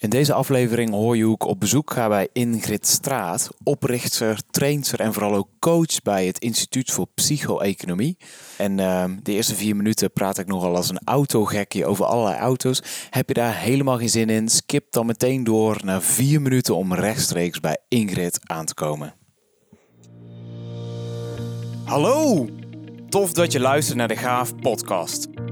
In deze aflevering hoor je hoe ik op bezoek ga bij Ingrid Straat, oprichter, trainer en vooral ook coach bij het Instituut voor Psycho-economie. En uh, de eerste vier minuten praat ik nogal als een autogekje over allerlei auto's. Heb je daar helemaal geen zin in? Skip dan meteen door naar vier minuten om rechtstreeks bij Ingrid aan te komen. Hallo! Tof dat je luistert naar de Gaaf podcast.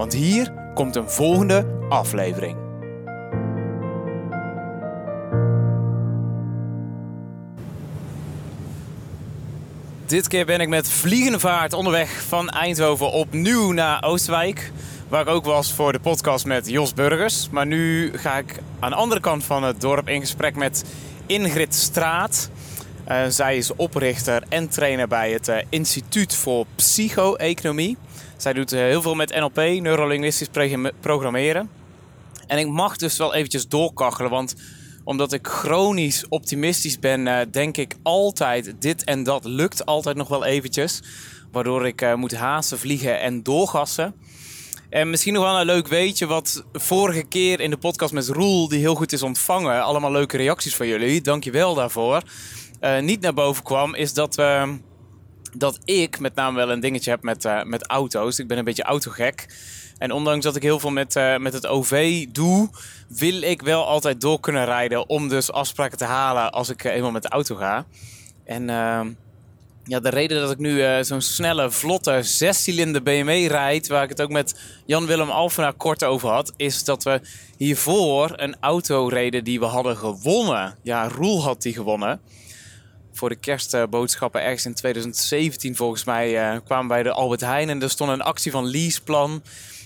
want hier komt een volgende aflevering. Dit keer ben ik met vliegende vaart onderweg van Eindhoven opnieuw naar Oosterwijk. Waar ik ook was voor de podcast met Jos Burgers. Maar nu ga ik aan de andere kant van het dorp in gesprek met Ingrid Straat. Uh, zij is oprichter en trainer bij het uh, Instituut voor Psycho-economie. Zij doet eh, heel veel met NLP, neurolinguistisch programmeren. En ik mag dus wel eventjes doorkachelen, want omdat ik chronisch optimistisch ben, eh, denk ik altijd dit en dat lukt altijd nog wel eventjes. Waardoor ik moet haasten, vliegen en doorgassen. En misschien nog wel een leuk weetje wat vorige keer in de podcast met Roel, die heel goed is ontvangen, allemaal leuke reacties van jullie, dankjewel daarvoor, niet naar boven kwam, is dat we dat ik met name wel een dingetje heb met, uh, met auto's. Ik ben een beetje autogek. En ondanks dat ik heel veel met, uh, met het OV doe, wil ik wel altijd door kunnen rijden om dus afspraken te halen als ik eenmaal met de auto ga. En ehm, ja, de reden dat ik nu zo'n snelle, vlotte, zescilinder BMW rijd, waar ik het ook met Jan-Willem Alphen kort over had, is dat we hiervoor een auto reden die we hadden gewonnen. Ja, Roel had die gewonnen voor de kerstboodschappen ergens in 2017 volgens mij uh, kwamen bij de Albert Heijn en er stond een actie van leaseplan.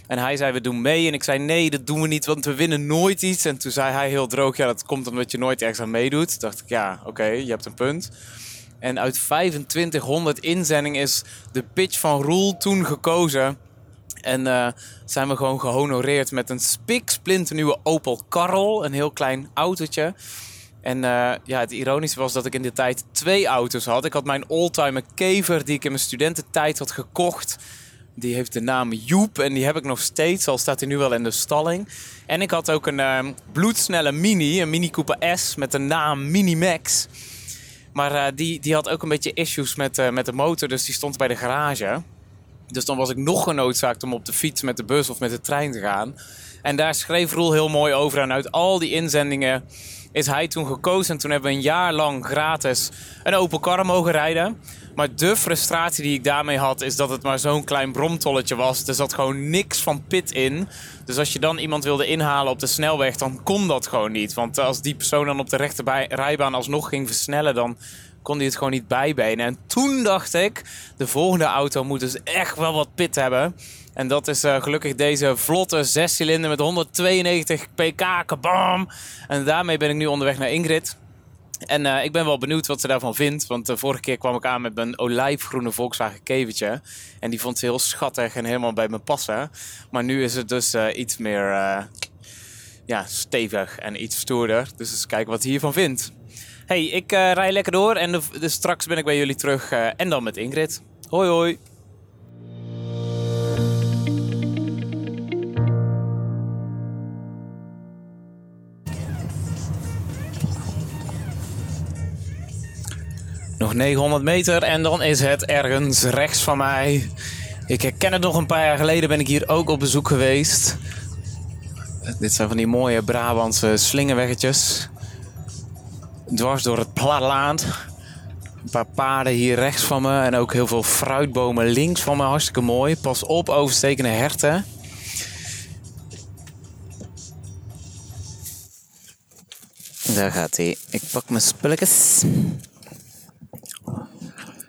En hij zei, we doen mee. En ik zei, nee, dat doen we niet, want we winnen nooit iets. En toen zei hij heel droog, ja, dat komt omdat je nooit ergens aan meedoet. Dacht ik, ja, oké, je hebt een punt. En uit 2500 inzendingen is de pitch van Roel toen gekozen. En uh, zijn we gewoon gehonoreerd met een spik nieuwe Opel Karl. Een heel klein autootje. En uh, ja, het ironische was dat ik in die tijd twee auto's had. Ik had mijn oldtimer Kever, die ik in mijn studententijd had gekocht. Die heeft de naam Joep en die heb ik nog steeds, al staat hij nu wel in de stalling. En ik had ook een uh, bloedsnelle Mini, een Mini Cooper S met de naam Mini Max. Maar uh, die, die had ook een beetje issues met, uh, met de motor, dus die stond bij de garage. Dus dan was ik nog genoodzaakt om op de fiets met de bus of met de trein te gaan. En daar schreef Roel heel mooi over. En uit al die inzendingen is hij toen gekozen. En toen hebben we een jaar lang gratis een open kar mogen rijden. Maar de frustratie die ik daarmee had, is dat het maar zo'n klein bromtolletje was. Er zat gewoon niks van pit in. Dus als je dan iemand wilde inhalen op de snelweg, dan kon dat gewoon niet. Want als die persoon dan op de rechte rijbaan alsnog ging versnellen, dan kon hij het gewoon niet bijbenen. En toen dacht ik, de volgende auto moet dus echt wel wat pit hebben. En dat is uh, gelukkig deze vlotte zescilinder met 192 pk, kabam. En daarmee ben ik nu onderweg naar Ingrid. En uh, ik ben wel benieuwd wat ze daarvan vindt. Want de vorige keer kwam ik aan met mijn olijfgroene Volkswagen kevertje. En die vond ze heel schattig en helemaal bij me passen. Maar nu is het dus iets meer ja, stevig en iets stoerder. Dus eens kijken wat hij hiervan vindt. Hey, ik rij lekker door en de, straks ben ik bij jullie terug. en dan met Ingrid. Hoi hoi. Nog 900 meter en dan is het ergens rechts van mij. Ik herken het nog een paar jaar geleden, ben ik hier ook op bezoek geweest. Dit zijn van die mooie Brabantse slingerweggetjes. Dwars door het platteland. Een paar paarden hier rechts van me en ook heel veel fruitbomen links van me. Hartstikke mooi. Pas op, overstekende herten. Daar gaat hij. Ik pak mijn spulletjes.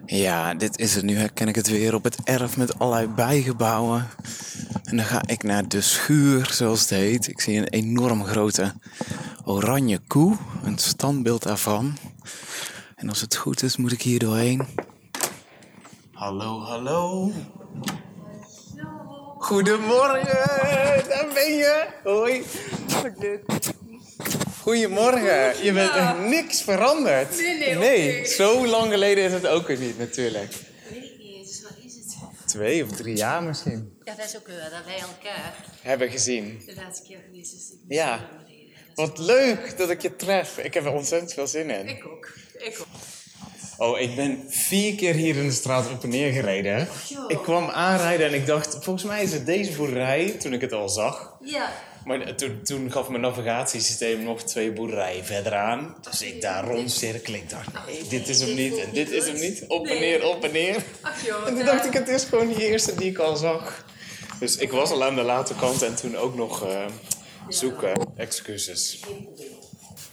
Ja, dit is het. Nu herken ik het weer op het erf met allerlei bijgebouwen. En dan ga ik naar de schuur, zoals het heet. Ik zie een enorm grote oranje koe, een standbeeld daarvan. En als het goed is, moet ik hier doorheen. Hallo, hallo. Goedemorgen, daar ben je. Hoi. Goedemorgen. Je bent echt niks veranderd. Nee, nee, Nee, oké. zo lang geleden is het ook weer niet natuurlijk. Weet ik niet eens, wat is het? Twee of drie jaar misschien. Ja, dat is ook wel dat wij elkaar Hebben gezien. de laatste keer geweest is. Ja. Wat leuk dat ik je tref. Ik heb er ontzettend veel zin in. Ik ook. Ik ook. Oh, ik ben vier keer hier in de straat op en neer gereden. joh. Ik kwam aanrijden en ik dacht, volgens mij is het deze boerderij, toen ik het al zag. Ja. Maar toen, toen gaf mijn navigatiesysteem nog twee boerderijen verder aan. Dus ik daar rondcirkelen. Ik dacht, nee, dit is hem niet en dit is hem niet. Op en neer, op en neer. En toen dacht ik, het is gewoon die eerste die ik al zag. Dus ik was al aan de late kant en toen ook nog eh, zoeken. Excuses.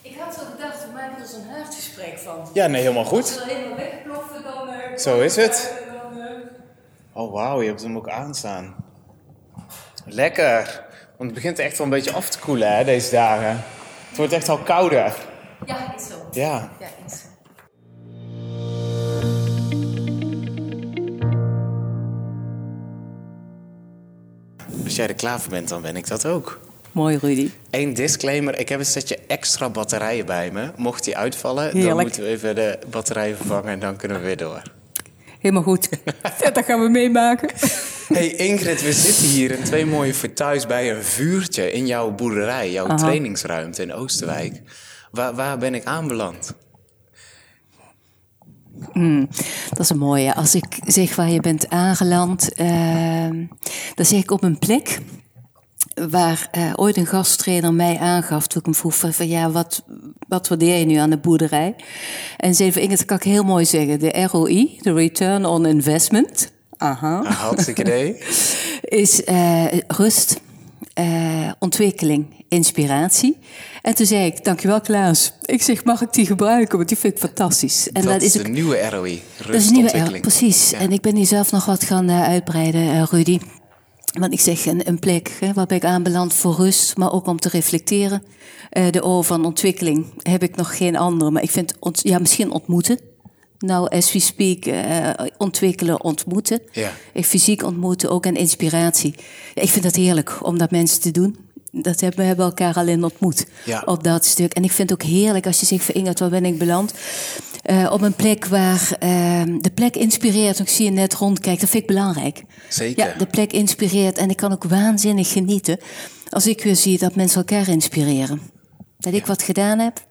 Ik had zo gedacht, we maken er zo'n haardgesprek van. Ja, nee, helemaal Als goed. we er helemaal wegploffen, dan... Zo is het. Dan, Oh, wauw, je hebt hem ook aanstaan. Lekker. Want het begint echt wel een beetje af te koelen, hè, deze dagen. Het wordt echt al kouder. ja, is zo. Ja. Ja, is zo. Als jij er klaar voor bent, dan ben ik dat ook. Mooi, Rudy. Eén disclaimer. Ik heb een setje extra batterijen bij me. Mocht die uitvallen, dan moeten we even de batterijen vervangen en dan kunnen we weer door. Helemaal goed. dat gaan we meemaken. Hey Ingrid, we zitten hier in twee mooie fauteuils bij een vuurtje in jouw boerderij, jouw Aha. trainingsruimte in Oosterwijk. Waar, waar ben ik aanbeland? Dat is een mooie. Als ik zeg waar je bent aangeland, eh, dan zeg ik op een plek waar eh, ooit een gasttrainer mij aangaf toen ik hem vroeg van, van ja, wat, wat waardeer je nu aan de boerderij? En zei van Ingrid, dat kan ik heel mooi zeggen, de ROI, de Return on Investment. Aha. Ah, Hartstikke idee. is eh, rust, eh, ontwikkeling, inspiratie. En toen zei ik, dankjewel Klaas. Ik zeg, mag ik die gebruiken? Want die vind ik fantastisch. En dat, is ook- de nieuwe ROI, dat is nieuwe rustontwikkeling. precies. Ja. En ik ben hier zelf nog wat gaan uitbreiden, Rudy. Want ik zeg een, een plek hè, waar ben ik aanbeland voor rust, maar ook om te reflecteren. Eh, de O van ontwikkeling heb ik nog geen andere, maar ik vind ont, ja, misschien ontmoeten. Nou, as we speak, eh, ontwikkelen, ontmoeten. Ja. Ik fysiek ontmoeten ook en inspiratie. Ja, ik vind dat heerlijk om dat mensen te doen. Dat hebben we hebben elkaar alleen ontmoet Ja. op dat stuk. En ik vind het ook heerlijk als je zegt van Inge, waar ben ik beland? Eh, op een plek waar eh, de plek inspireert. Ik zie je net rondkijken, dat vind ik belangrijk. Zeker. Ja, de plek inspireert en ik kan ook waanzinnig genieten als ik weer zie dat mensen elkaar inspireren. Dat ik wat gedaan heb.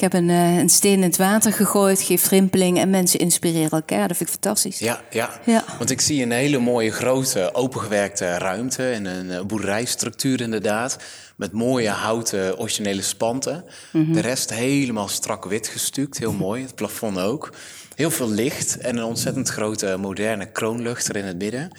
Ik heb een, eh, een steen in het water gegooid, geeft rimpeling en mensen inspireren elkaar. Dat vind ik fantastisch. Ja, ja. Ja. Want ik zie een hele mooie grote opengewerkte ruimte en een eh, boerderijstructuur inderdaad. Met mooie houten originele spanten. Mhm. De rest helemaal strak wit gestuukt, heel mooi. Het plafond ook. Heel veel licht en een ontzettend grote moderne kroonluchter in het midden.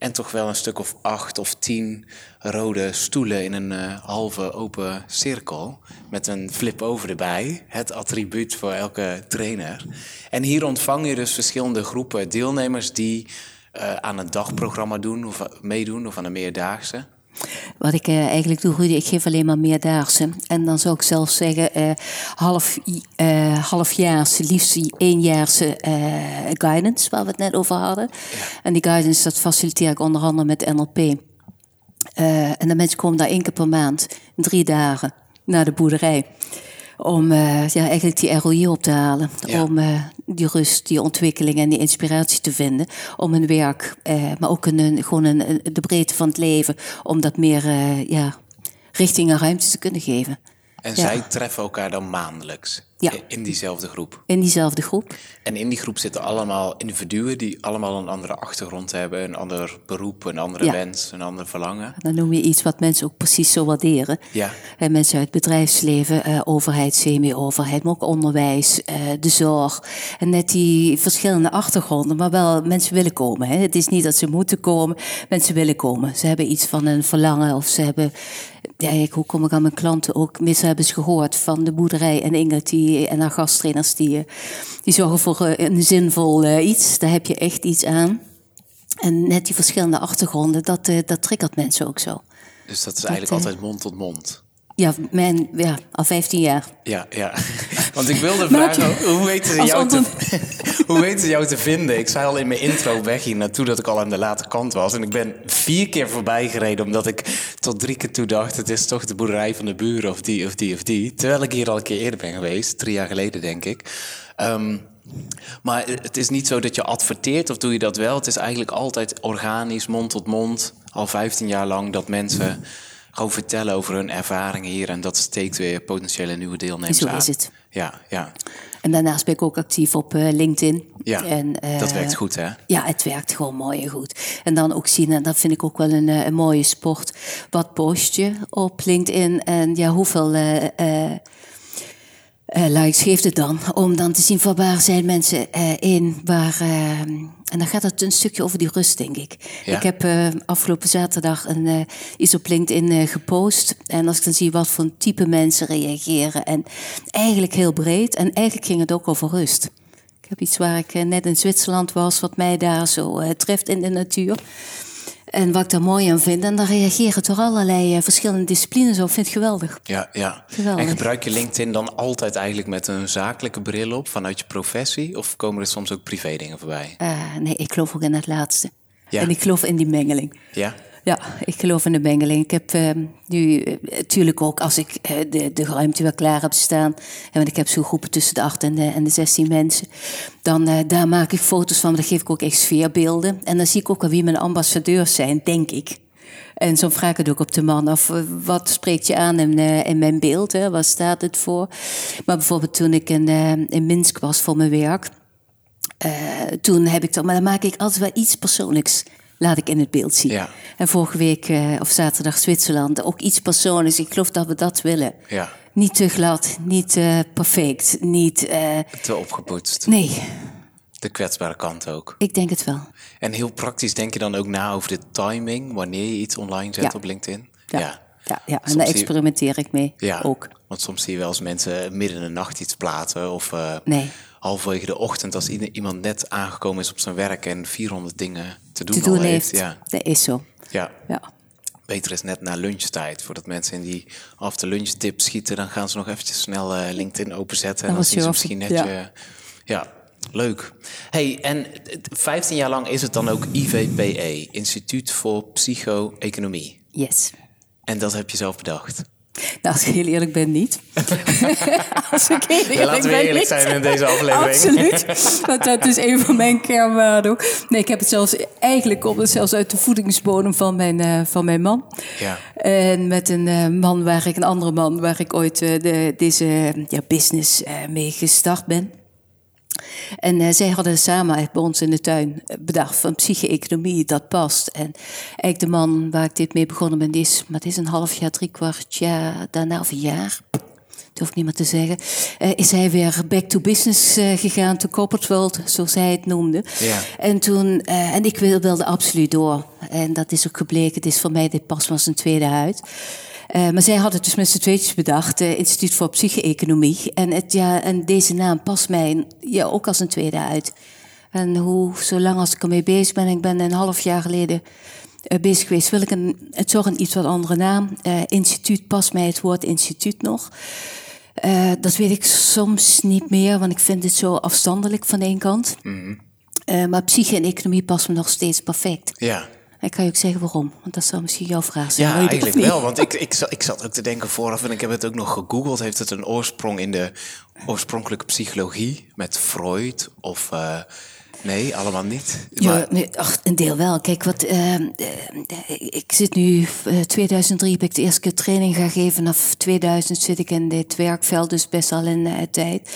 En toch wel een stuk of acht of tien rode stoelen in een eh, halve open cirkel. Met een flip-over erbij. Het attribuut voor elke trainer. En hier ontvang je dus verschillende groepen deelnemers die eh, aan een dagprogramma doen of meedoen of aan een meerdaagse. Wat ik eh, eigenlijk doe, Rudy, ik geef alleen maar meerdaagse. En dan zou ik zelfs zeggen eh, half, eh halfjaars, liefst éénjaarse eh, guidance, waar we het net over hadden. En die guidance, dat faciliteer ik onder andere met NLP. Eh, en de mensen komen daar één keer per maand, drie dagen, naar de boerderij. Om eh, ja, eigenlijk die ROI op te halen. Ja. Om eh, die rust, die ontwikkeling en die inspiratie te vinden. Om hun werk, eh, maar ook een, gewoon een, de breedte van het leven. Om dat meer ja, richting en ruimte te kunnen geven. En Ja. zij treffen elkaar dan maandelijks Ja. in diezelfde groep. In diezelfde groep. En in die groep zitten allemaal individuen die allemaal een andere achtergrond hebben, een ander beroep, een andere Ja. wens, een ander verlangen. Dan noem je iets wat mensen ook precies zo waarderen. Ja. Mensen uit het bedrijfsleven, eh, overheid, semi-overheid, maar ook onderwijs, eh, de zorg. En net die verschillende achtergronden, maar wel mensen willen komen. Hè. Het is niet dat ze moeten komen, mensen willen komen. Ze hebben iets van een verlangen of ze hebben... Ja, hoe kom ik aan mijn klanten ook? Meestal hebben ze gehoord van de boerderij en Ingrid die, en haar gasttrainers die, eh, die zorgen voor eh, een zinvol eh, iets. Daar heb je echt iets aan. En net die verschillende achtergronden, dat, dat triggert mensen ook zo. Dus dat is eigenlijk altijd mond tot mond. Ja, mijn, ja, al 15 jaar. Ja, ja. Want ik wilde vragen, hoe weten, ze jou te, hoe weten ze jou te vinden? Ik zei al in mijn intro weg hier naartoe dat ik al aan de late kant was. En ik ben vier keer voorbij gereden omdat ik tot drie keer toe dacht... het is toch de boerderij van de buren of die of die of die. Terwijl ik hier al een keer eerder ben geweest, drie jaar geleden denk ik. Ehm, maar het is niet zo dat je adverteert of doe je dat wel. Het is eigenlijk altijd organisch, mond tot mond, al 15 jaar lang... dat mensen gewoon vertellen over hun ervaringen hier... en dat steekt weer potentiële nieuwe deelnemers Zo aan. is het. Ja, ja. En daarnaast ben ik ook actief op eh, LinkedIn. Ja, en, eh, dat werkt goed, hè? Ja, het werkt gewoon mooi en goed. En dan ook zien, en dat vind ik ook wel een, eh, een mooie sport. Wat post je op LinkedIn en ja, hoeveel eh, eh, eh, likes geeft het dan? Om dan te zien van waar zijn mensen eh, in, waar... eh, en dan gaat het een stukje over die rust, denk ik. Ja. Ik heb eh, afgelopen zaterdag een, iets op LinkedIn gepost. En als ik dan zie wat voor type mensen reageren. En eigenlijk heel breed. En eigenlijk ging het ook over rust. Ik heb iets waar ik net in Zwitserland was, wat mij daar zo treft in de natuur. En wat ik daar mooi aan vind. En dan reageren toch allerlei eh, verschillende disciplines op. Vind ik geweldig. Ja, ja. Geweldig. En gebruik je LinkedIn dan altijd eigenlijk met een zakelijke bril op vanuit je professie? Of komen er soms ook privé dingen voorbij? Eh, nee, ik geloof ook in het laatste. Ja. En ik geloof in die mengeling. Ja? Ja, ik geloof in de mengeling. Ik heb eh, nu natuurlijk ook als ik eh, de, de ruimte weer klaar heb staan. En want ik heb zo'n groepen tussen de 8 en de, en de 16 mensen. Dan eh, daar maak ik foto's van, dan geef ik ook echt sfeerbeelden. En dan zie ik ook wel wie mijn ambassadeurs zijn, denk ik. En zo vraag ik het ook op de man eh, Wat spreekt je aan in, eh, in mijn beeld? Hè? Staat het voor? Maar bijvoorbeeld toen ik in, eh, in Minsk was voor mijn werk. eh, toen heb ik dan, maar dan maak ik altijd wel iets persoonlijks. Laat ik in het beeld zien. Ja. En vorige week, eh, of zaterdag Zwitserland, ook iets persoonlijks. Ik geloof dat we dat willen. Ja. Niet te glad, niet eh, perfect, niet. eh, Te opgepoetst. nee, De kwetsbare kant ook. ik denk het wel. En heel praktisch denk je dan ook na over de timing wanneer je iets online zet Ja. op LinkedIn? Ja, ja. ja, En Soms daar je- experimenteer ik mee. Ja, Ook. want soms zie je wel eens mensen midden in de nacht iets plaatsen. Of Nee. Halverwege de ochtend als iemand net aangekomen is op zijn werk en 400 dingen te doen, Te doen heeft. Ja, Dat is zo. ja. Ja. Beter is net na lunchtijd. Voordat mensen in die after lunch dip schieten, dan gaan ze nog eventjes snel eh, LinkedIn openzetten. En Dat dan was zien ze misschien net ja. je... Ja, leuk. Hey, en het- 15 jaar lang is het dan ook IVPE, Instituut voor Psycho-Economie. Yes. En dat heb je zelf bedacht. Nou, als ik heel eerlijk ben, niet. als ik heel eerlijk laten we ben, eerlijk niet. zijn in deze aflevering. Absoluut. Want dat is een van mijn kernwaarden. Nee, ik heb het zelfs... Eigenlijk komt het zelfs uit de voedingsbodem van mijn, eh, van mijn man. Ja. En met een eh, man waar ik... Een andere man waar ik ooit eh, de, deze ja, business mee gestart ben. En eh, zij hadden samen bij ons in de tuin bedacht van psyche-economie, dat past. En eigenlijk de man waar ik dit mee begonnen ben, die is, maar het is een half jaar, drie kwart jaar, daarna of een jaar, dat hoef ik niet meer te zeggen, eh, is hij weer back to business eh, gegaan, to corporate world, zoals hij het noemde. Ja. En toen, eh, en ik wil- wilde absoluut door. En dat is ook gebleken, het is voor mij dit pas was een tweede huid. Eh, maar zij hadden het dus met z'n tweetjes bedacht, eh, Instituut voor Psyche-Economie. En, het, ja, en deze naam past mij ja, ook als een tweede uit. En hoe, zolang als ik ermee bezig ben, ik ben een half jaar geleden eh, bezig geweest, wil ik een, het toch een iets wat andere naam. Instituut past mij het woord instituut nog. Dat weet ik soms niet meer, want ik vind het zo afstandelijk van de ene kant. Eh, maar psyche en economie passen me nog steeds perfect. Ja. Ik kan je ook zeggen waarom, want dat zou misschien jouw vraag zijn. Ja, eigenlijk wel. Want ik, ik, zat, ik zat ook te denken vooraf, en ik heb het ook nog gegoogeld. Heeft het een oorsprong in de oorspronkelijke psychologie met Freud? Of eh, nee, allemaal niet? Ja, Maar- ach, een deel wel. Kijk, wat, eh, eh, ik zit nu, eh, 2003 heb ik de eerste keer training gaan geven. Vanaf 2000 zit ik in dit werkveld, dus best al een eh, tijd.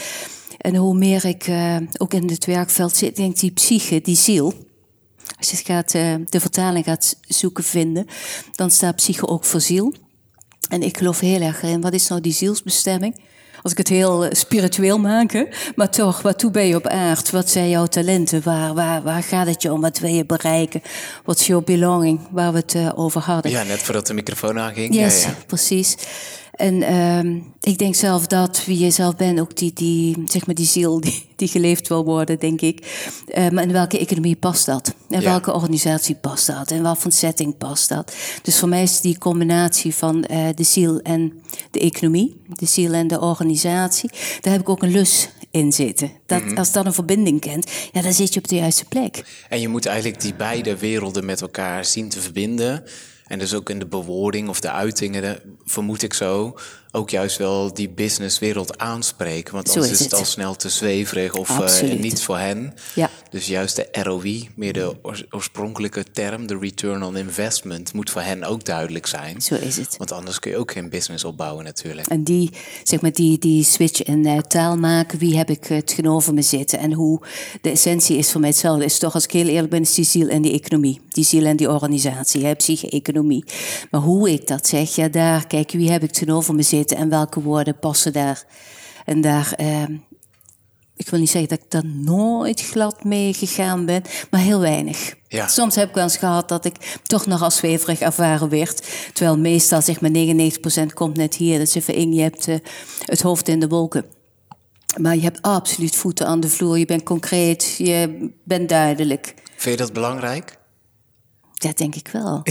En hoe meer ik ook in dit werkveld zit, denk ik die psyche, die ziel. Als je het gaat, eh, de vertaling gaat zoeken, vinden, dan staat psyche ook voor ziel. En ik geloof heel erg in, wat is nou die zielsbestemming? Als ik het heel eh, spiritueel maak, hè? maar toch, waartoe ben je op aard? Wat zijn jouw talenten? Waar, waar, waar gaat het je om? Wat wil je bereiken? What's your belonging? Waar we het eh, over hadden. ja, net voordat de microfoon aanging. Yes, Ja, ja. precies. En ehm, ik denk zelf dat wie je zelf bent, ook die, die, zeg maar die ziel die, die geleefd wil worden, denk ik. Maar in welke economie past dat? In Ja. welke organisatie past dat? In wat voor setting past dat? Dus voor mij is die combinatie van eh, de ziel en de economie, de ziel en de organisatie, daar heb ik ook een lus in zitten. Dat, Mhm. Als dat een verbinding kent, ja, dan zit je op de juiste plek. En je moet eigenlijk die beide werelden met elkaar zien te verbinden. En dus ook in de bewoording of de uitingen, vermoed ik zo, ook juist wel die businesswereld aanspreken. Want anders is is het het. al snel te zweverig of eh, niet voor hen. Ja. Dus juist de ROI, meer de oors- oorspronkelijke term, de return on investment, moet voor hen ook duidelijk zijn. Zo is het. Want anders kun je ook geen business opbouwen natuurlijk. En die, zeg maar, die, die switch in eh, taal maken, wie heb ik het tegenover me zitten en hoe de essentie is voor mij hetzelfde. Is toch, als ik heel eerlijk ben, is die ziel en die economie. Die ziel en die organisatie, hè, psyche-economie. Maar hoe ik dat zeg, ja, daar, kijk, wie heb ik tegenover me zitten en welke woorden passen daar. En daar, eh, ik wil niet zeggen dat ik daar nooit glad mee gegaan ben, maar heel weinig. Ja. Soms heb ik wel eens gehad dat ik toch nog als zweverig ervaren werd. Terwijl meestal zeg maar 99% komt net hier. Dat is even in, je hebt eh, het hoofd in de wolken. Maar je hebt absoluut voeten aan de vloer. Je bent concreet, je bent duidelijk. Vind je dat belangrijk? Ja, denk ik wel.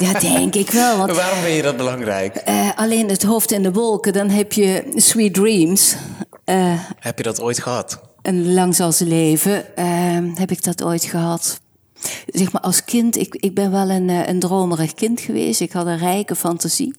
ja, denk ik wel. Want Waarom vind je dat belangrijk? eh, alleen het hoofd in de wolken, dan heb je sweet dreams. Eh, Heb je dat ooit gehad? En lang zal ze leven, ehm, heb ik dat ooit gehad. Zeg maar als kind, ik, ik ben wel een, eh, een dromerig kind geweest. Ik had een rijke fantasie.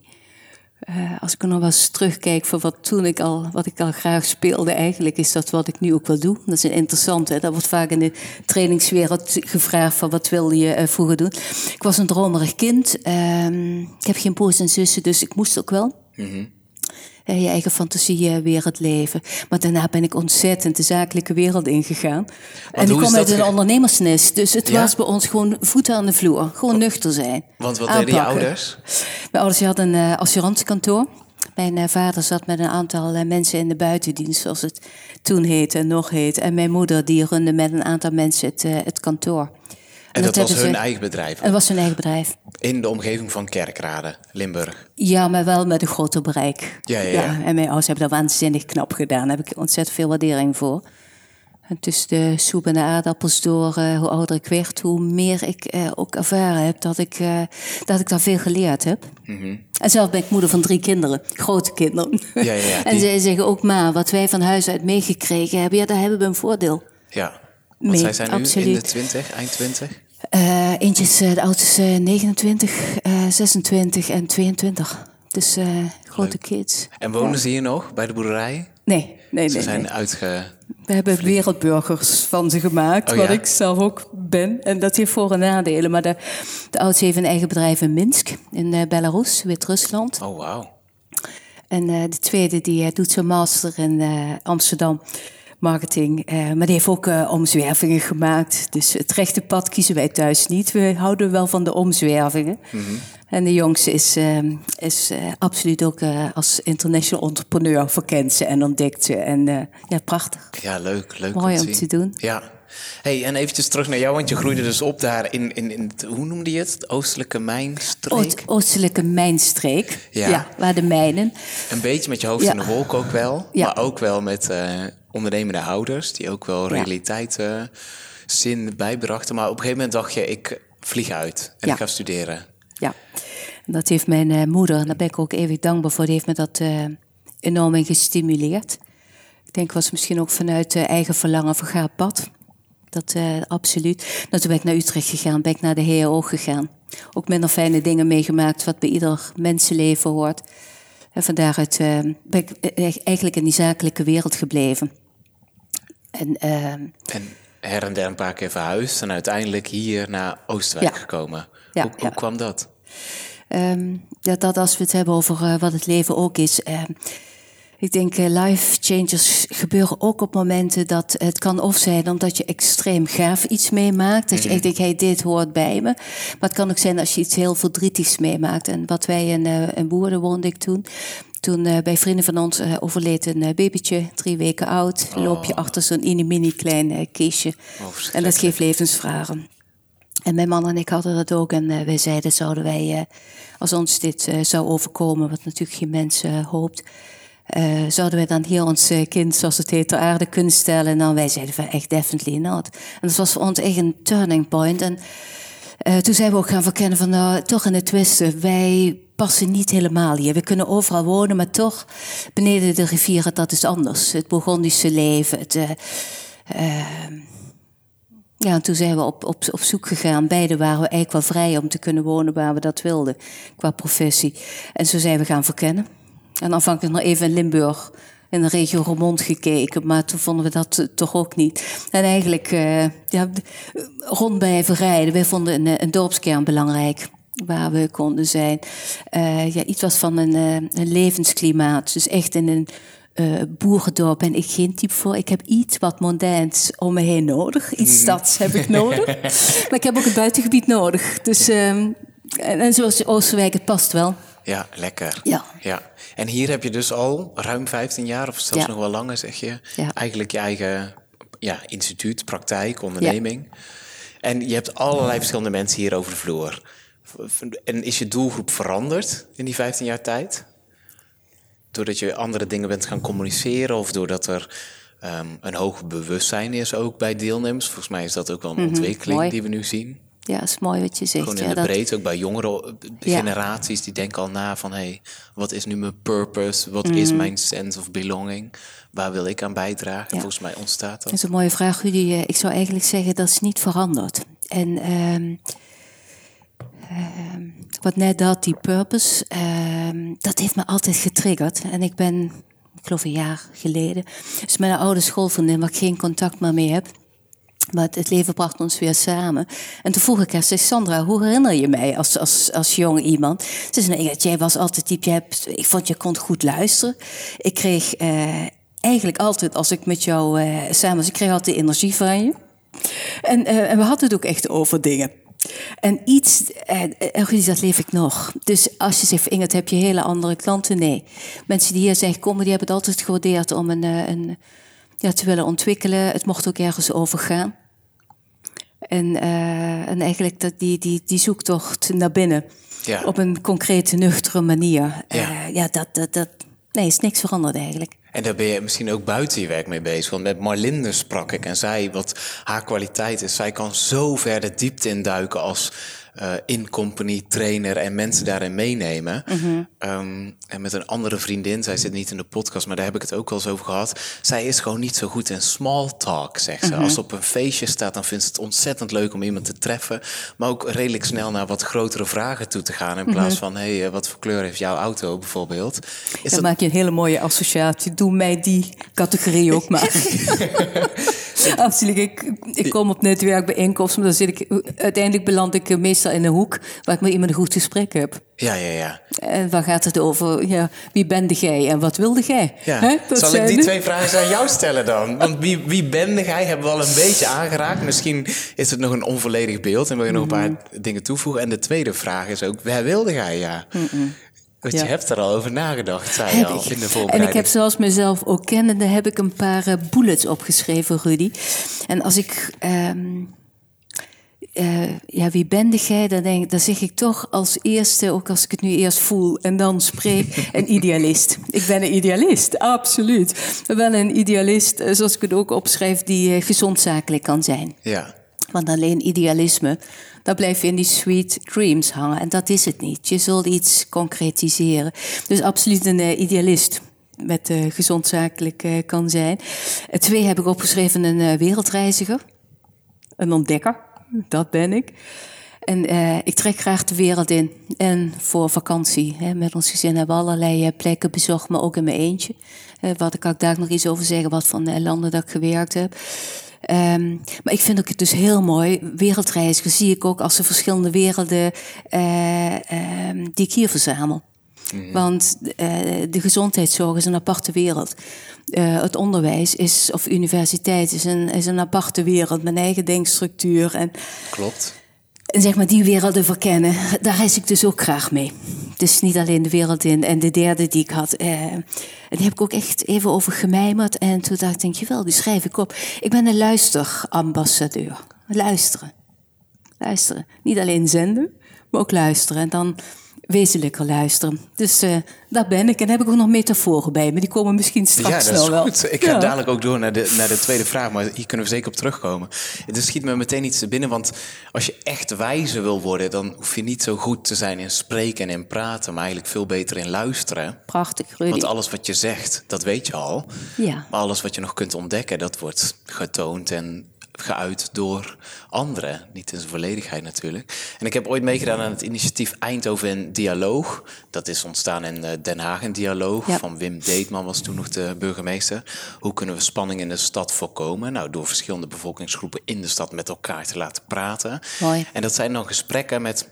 Eh, als ik er nog wel eens terugkijk van wat, toen ik al, wat ik al graag speelde, eigenlijk is dat wat ik nu ook wil doen. Dat is een interessante. Dat wordt vaak in de trainingswereld gevraagd van wat wilde je eh, vroeger doen. Ik was een dromerig kind. Ehm, ik heb geen broers en zussen, dus ik moest ook wel eh, je eigen fantasiewereld leven. Maar daarna ben ik ontzettend de zakelijke wereld ingegaan. en ik kom uit een ge- ondernemersnest. Dus het Ja? was bij ons gewoon voeten aan de vloer. Gewoon nuchter zijn. Want wat deden je Aanpakken. ouders? Mijn ouders hadden een eh, assurancekantoor. Mijn eh, vader zat met een aantal eh, mensen in de buitendienst, zoals het toen heette en nog heet. En mijn moeder die runde met een aantal mensen het, eh, het kantoor. En dat, was hun ze- eigen bedrijf? Het was hun eigen bedrijf. In de omgeving van Kerkrade, Limburg. Ja, maar wel met een groter bereik. Ja, ja, ja. En mijn ouders hebben dat waanzinnig knap gedaan. Daar heb ik ontzettend veel waardering voor. En tussen de soep en de aardappels door, eh, hoe ouder ik werd, hoe meer ik eh, ook ervaren heb dat ik, eh, dat ik daar veel geleerd heb. En zelf ben ik moeder van drie kinderen, grote kinderen. Mhm. Ja, ja, ja, en die- zij zeggen ook, ma, wat wij van huis uit meegekregen hebben, ja, daar hebben we een voordeel. Ja. Want zij zijn nu in de. 20, eind 20? Eh, eentje is, eh, de oudste is eh, 29, eh, 26 en 22. Dus grote kids. En wonen ze hier nog, bij de boerderij? Nee, nee, Ze nee. zijn nee. uitge... We hebben wereldburgers van ze gemaakt, Oh, wat ja? ik zelf ook ben. En dat heeft voor- en nadelen. Maar de, de oudste heeft een eigen bedrijf in Minsk, in Belarus, Wit-Rusland. Oh, wauw. En de tweede die doet zijn master in Amsterdam, marketing. Eh, maar die heeft ook eh, omzwervingen gemaakt. Dus het rechte pad kiezen wij thuis niet. We houden wel van de omzwervingen. En de jongste is, eh, is eh, absoluut ook als international entrepreneur verkend ze en ontdekt ze. En ja, prachtig. Ja, leuk. leuk Mooi om te doen. Ja. Hey, en eventjes terug naar jou, want je groeide dus op daar in, in, in het, hoe noemde je het? Oostelijke mijnstreek? Oost- oostelijke mijnstreek, Ja. ja. waar de mijnen. Een beetje met je hoofd Ja. in de wolk ook wel. Ja. Maar ook wel met ondernemende ouders, die ook wel realiteit zin bijbrachten. Maar op een gegeven moment dacht je, ik vlieg uit en Ja. ik ga studeren. Ja, en dat heeft mijn eh, moeder, en daar ben ik ook eeuwig dankbaar voor, die heeft me dat eh, enorm in gestimuleerd. Ik denk was misschien ook vanuit eh, eigen verlangen ga op pad. Dat absoluut. Nou, toen ben ik naar Utrecht gegaan, ben ik naar de HO gegaan. Ook minder fijne dingen meegemaakt, wat bij ieder mensenleven hoort. En van daaruit eh, ben ik eigenlijk in die zakelijke wereld gebleven. En eh, En her en der een paar keer verhuisd en uiteindelijk hier naar Oosterwijk Ja. gekomen. Ja, hoe, hoe kwam dat? Ehm, dat, dat als we het hebben over eh, wat het leven ook is. ehm, ik denk eh, life changes gebeuren ook op momenten dat het kan of zijn omdat je extreem gaaf iets meemaakt. Dat je echt denkt, hey, dit hoort bij me. Maar het kan ook zijn als je iets heel verdrietigs meemaakt. En wat wij in, eh in Woerden woonde ik toen. Toen eh, bij vrienden van ons eh, overleed een eh, babytje, drie weken oud. Loop je achter zo'n mini-mini klein kistje. en dat geeft levensvragen. En mijn man en ik hadden dat ook. En uh, wij zeiden, zouden wij, uh, als ons dit uh, zou overkomen, wat natuurlijk geen mens hoopt, zouden wij dan hier ons kind, zoals het heet, ter aarde kunnen stellen? En dan wij zeiden van echt definitely not. En dat was voor ons echt een turning point. En toen zijn we ook gaan verkennen van, nou, toch in het Westen, wij passen niet helemaal hier. We kunnen overal wonen, maar toch, beneden de rivieren, dat is anders. Het Burgondische leven, het ja, en toen zijn we op, op, op zoek gegaan. Beide waren we eigenlijk wel vrij om te kunnen wonen waar we dat wilden, qua professie. En zo zijn we gaan verkennen. En aanvankelijk nog even in Limburg, in de regio Roermond gekeken, maar toen vonden we dat toch ook niet. En eigenlijk, uh, ja, rond verrijden, wij vonden een, een dorpskern belangrijk waar we konden zijn. Uh, ja, iets was van een, uh, een levensklimaat. Dus echt in een uh, boerendorp ben ik geen type voor. Ik heb iets wat mondains om me heen nodig. Iets mhm. stads heb ik nodig. maar ik heb ook het buitengebied nodig. Dus, um, en, en zoals Oosterwijk, het past wel. Ja, lekker. Ja. ja. En hier heb je dus al ruim 15 jaar, of zelfs nog wel langer, zeg je, ja. eigenlijk je eigen ja, instituut, praktijk, onderneming. En je hebt allerlei verschillende mensen hier over de vloer. En is je doelgroep veranderd in die 15 jaar tijd? doordat je andere dingen bent gaan communiceren of doordat er um, een hoog bewustzijn is ook bij deelnemers. Volgens mij is dat ook wel een mhm, ontwikkeling die we nu zien. Ja, is mooi wat je zegt. Gewoon in ja, de breedte, ook bij jongere generaties, die denken al na van... hé, hey, wat is nu mijn purpose? Wat is mhm. mijn sense of belonging? Waar wil ik aan bijdragen? Volgens mij ontstaat dat. Dat is een mooie vraag, Rudy. Ik zou eigenlijk zeggen dat is niet veranderd. En... Um, uh, wat net dat, die purpose, uh, dat heeft me altijd getriggerd. En ik ben, ik geloof een jaar geleden, met een oude schoolvriendin waar ik geen contact meer mee heb. Maar het leven bracht ons weer samen. En toen vroeg ik haar, zei Sandra, hoe herinner je mij als, als, als jong iemand? Ze zei, nee, jij was altijd type, hebt, ik vond je kon goed luisteren. Ik kreeg uh, eigenlijk altijd, als ik met jou uh, samen was, ik kreeg altijd energie van je. En, uh, en we hadden het ook echt over dingen. En iets, en dat leef ik nog. Dus als je zegt, Inget, heb je hele andere klanten? Nee. Mensen die hier zijn gekomen, die hebben het altijd gewaardeerd om een, eh, een, ja, te willen ontwikkelen. Het mocht ook ergens over gaan. En, uh, en eigenlijk dat, die, die, die zoektocht naar binnen. Ja. Op een concrete, nuchtere manier. Ja, uh, ja dat, dat, dat, nee, is niks veranderd eigenlijk. En daar ben je misschien ook buiten je werk mee bezig. Want met Marlinde sprak ik en zei wat haar kwaliteit is. Zij kan zo ver de diepte induiken als uh, in-company trainer en mensen daarin meenemen. Mm um, en met een andere vriendin, zij zit niet in de podcast, maar daar heb ik het ook wel eens over gehad. Zij is gewoon niet zo goed in small talk, zegt ze. Mhm. Als ze op een feestje staat, dan vindt ze het ontzettend leuk om iemand te treffen. Maar ook redelijk snel naar wat grotere vragen toe te gaan. In plaats mhm. van, hé, hey, wat voor kleur heeft jouw auto bijvoorbeeld? Is dan dat... maak je een hele mooie associatie. Doe mij die categorie ook maar. Absoluut. Ik, ik kom op netwerkbijeenkomsten, maar dan zit ik, uiteindelijk beland ik meestal in een hoek waar ik met iemand een goed gesprek heb. Ja, ja, ja. En waar gaat het over? Ja, wie bende jij en wat wilde jij? Ja. Zal ik die twee vragen aan jou stellen dan? Want wie, wie bende jij hebben we al een beetje aangeraakt. Misschien is het nog een onvolledig beeld en wil je nog een paar mhm. dingen toevoegen. En de tweede vraag is ook, waar wilde jij? Ja. Want je hebt er al over nagedacht, zei je al in de En ik heb zoals mezelf ook kennende, heb ik een paar uh, bullets opgeschreven, Rudy. En als ik... Um, uh, ja, wie ben jij? Dan, denk, dan zeg ik toch als eerste, ook als ik het nu eerst voel en dan spreek, een idealist. Ik ben een idealist, absoluut. Wel een idealist, eh, zoals ik het ook opschrijf, die gezond zakelijk kan zijn. Ja. Want alleen idealisme dan blijf je in die sweet dreams hangen. En dat is het niet. Je zult iets concretiseren. Dus absoluut een uh, idealist met uh, gezond zakelijk kan zijn. twee heb ik opgeschreven, een wereldreiziger. Een ontdekker, dat ben ik. En ik trek graag de wereld in. En voor vakantie. Hè. Met ons gezin hebben we allerlei plekken bezocht, maar ook in mijn eentje. wat ik ook daar nog iets over zeggen, wat van landen dat ik gewerkt heb. Um, maar ik vind ook het dus heel mooi. Wereldreiziger zie ik ook als de verschillende werelden um, die ik hier verzamel. Mm Want uh, de gezondheidszorg is een aparte wereld. Uh, het onderwijs is, of universiteit is een, is een aparte wereld met eigen denkstructuur. En, Klopt. En zeg maar die werelden verkennen, daar reis ik dus ook graag mee. Dus niet alleen de wereld in. En de derde die ik had, eh, en die heb ik ook echt even over gemijmerd. En toen dacht ik, denk je wel, die schrijf ik op. Ik ben een luisterambassadeur. Luisteren. Luisteren. Niet alleen zenden, maar ook luisteren. En dan wezenlijker luisteren. Dus uh, daar ben ik. En heb ik ook nog metaforen bij, maar die komen misschien straks ja, dat is wel. Goed. Ik ga dadelijk ook door naar de, naar de tweede vraag, maar hier kunnen we zeker op terugkomen. Er schiet me meteen iets te binnen, want als je echt wijzer wil worden, dan hoef je niet zo goed te zijn in spreken en in praten, maar eigenlijk veel beter in luisteren. Prachtig, Rudy. Want alles wat je zegt, dat weet je al. Ja. Maar alles wat je nog kunt ontdekken, dat wordt getoond en geuit door anderen. Niet in zijn volledigheid natuurlijk. En ik heb ooit meegedaan aan het initiatief Eindhoven in Dialoog. Dat is ontstaan in eh, Den Haag in Dialoog. Van Wim Deetman was toen nog de burgemeester. Hoe kunnen we spanning in de stad voorkomen? Nou, door verschillende bevolkingsgroepen in de stad met elkaar te laten praten. Mooi. En dat zijn dan gesprekken met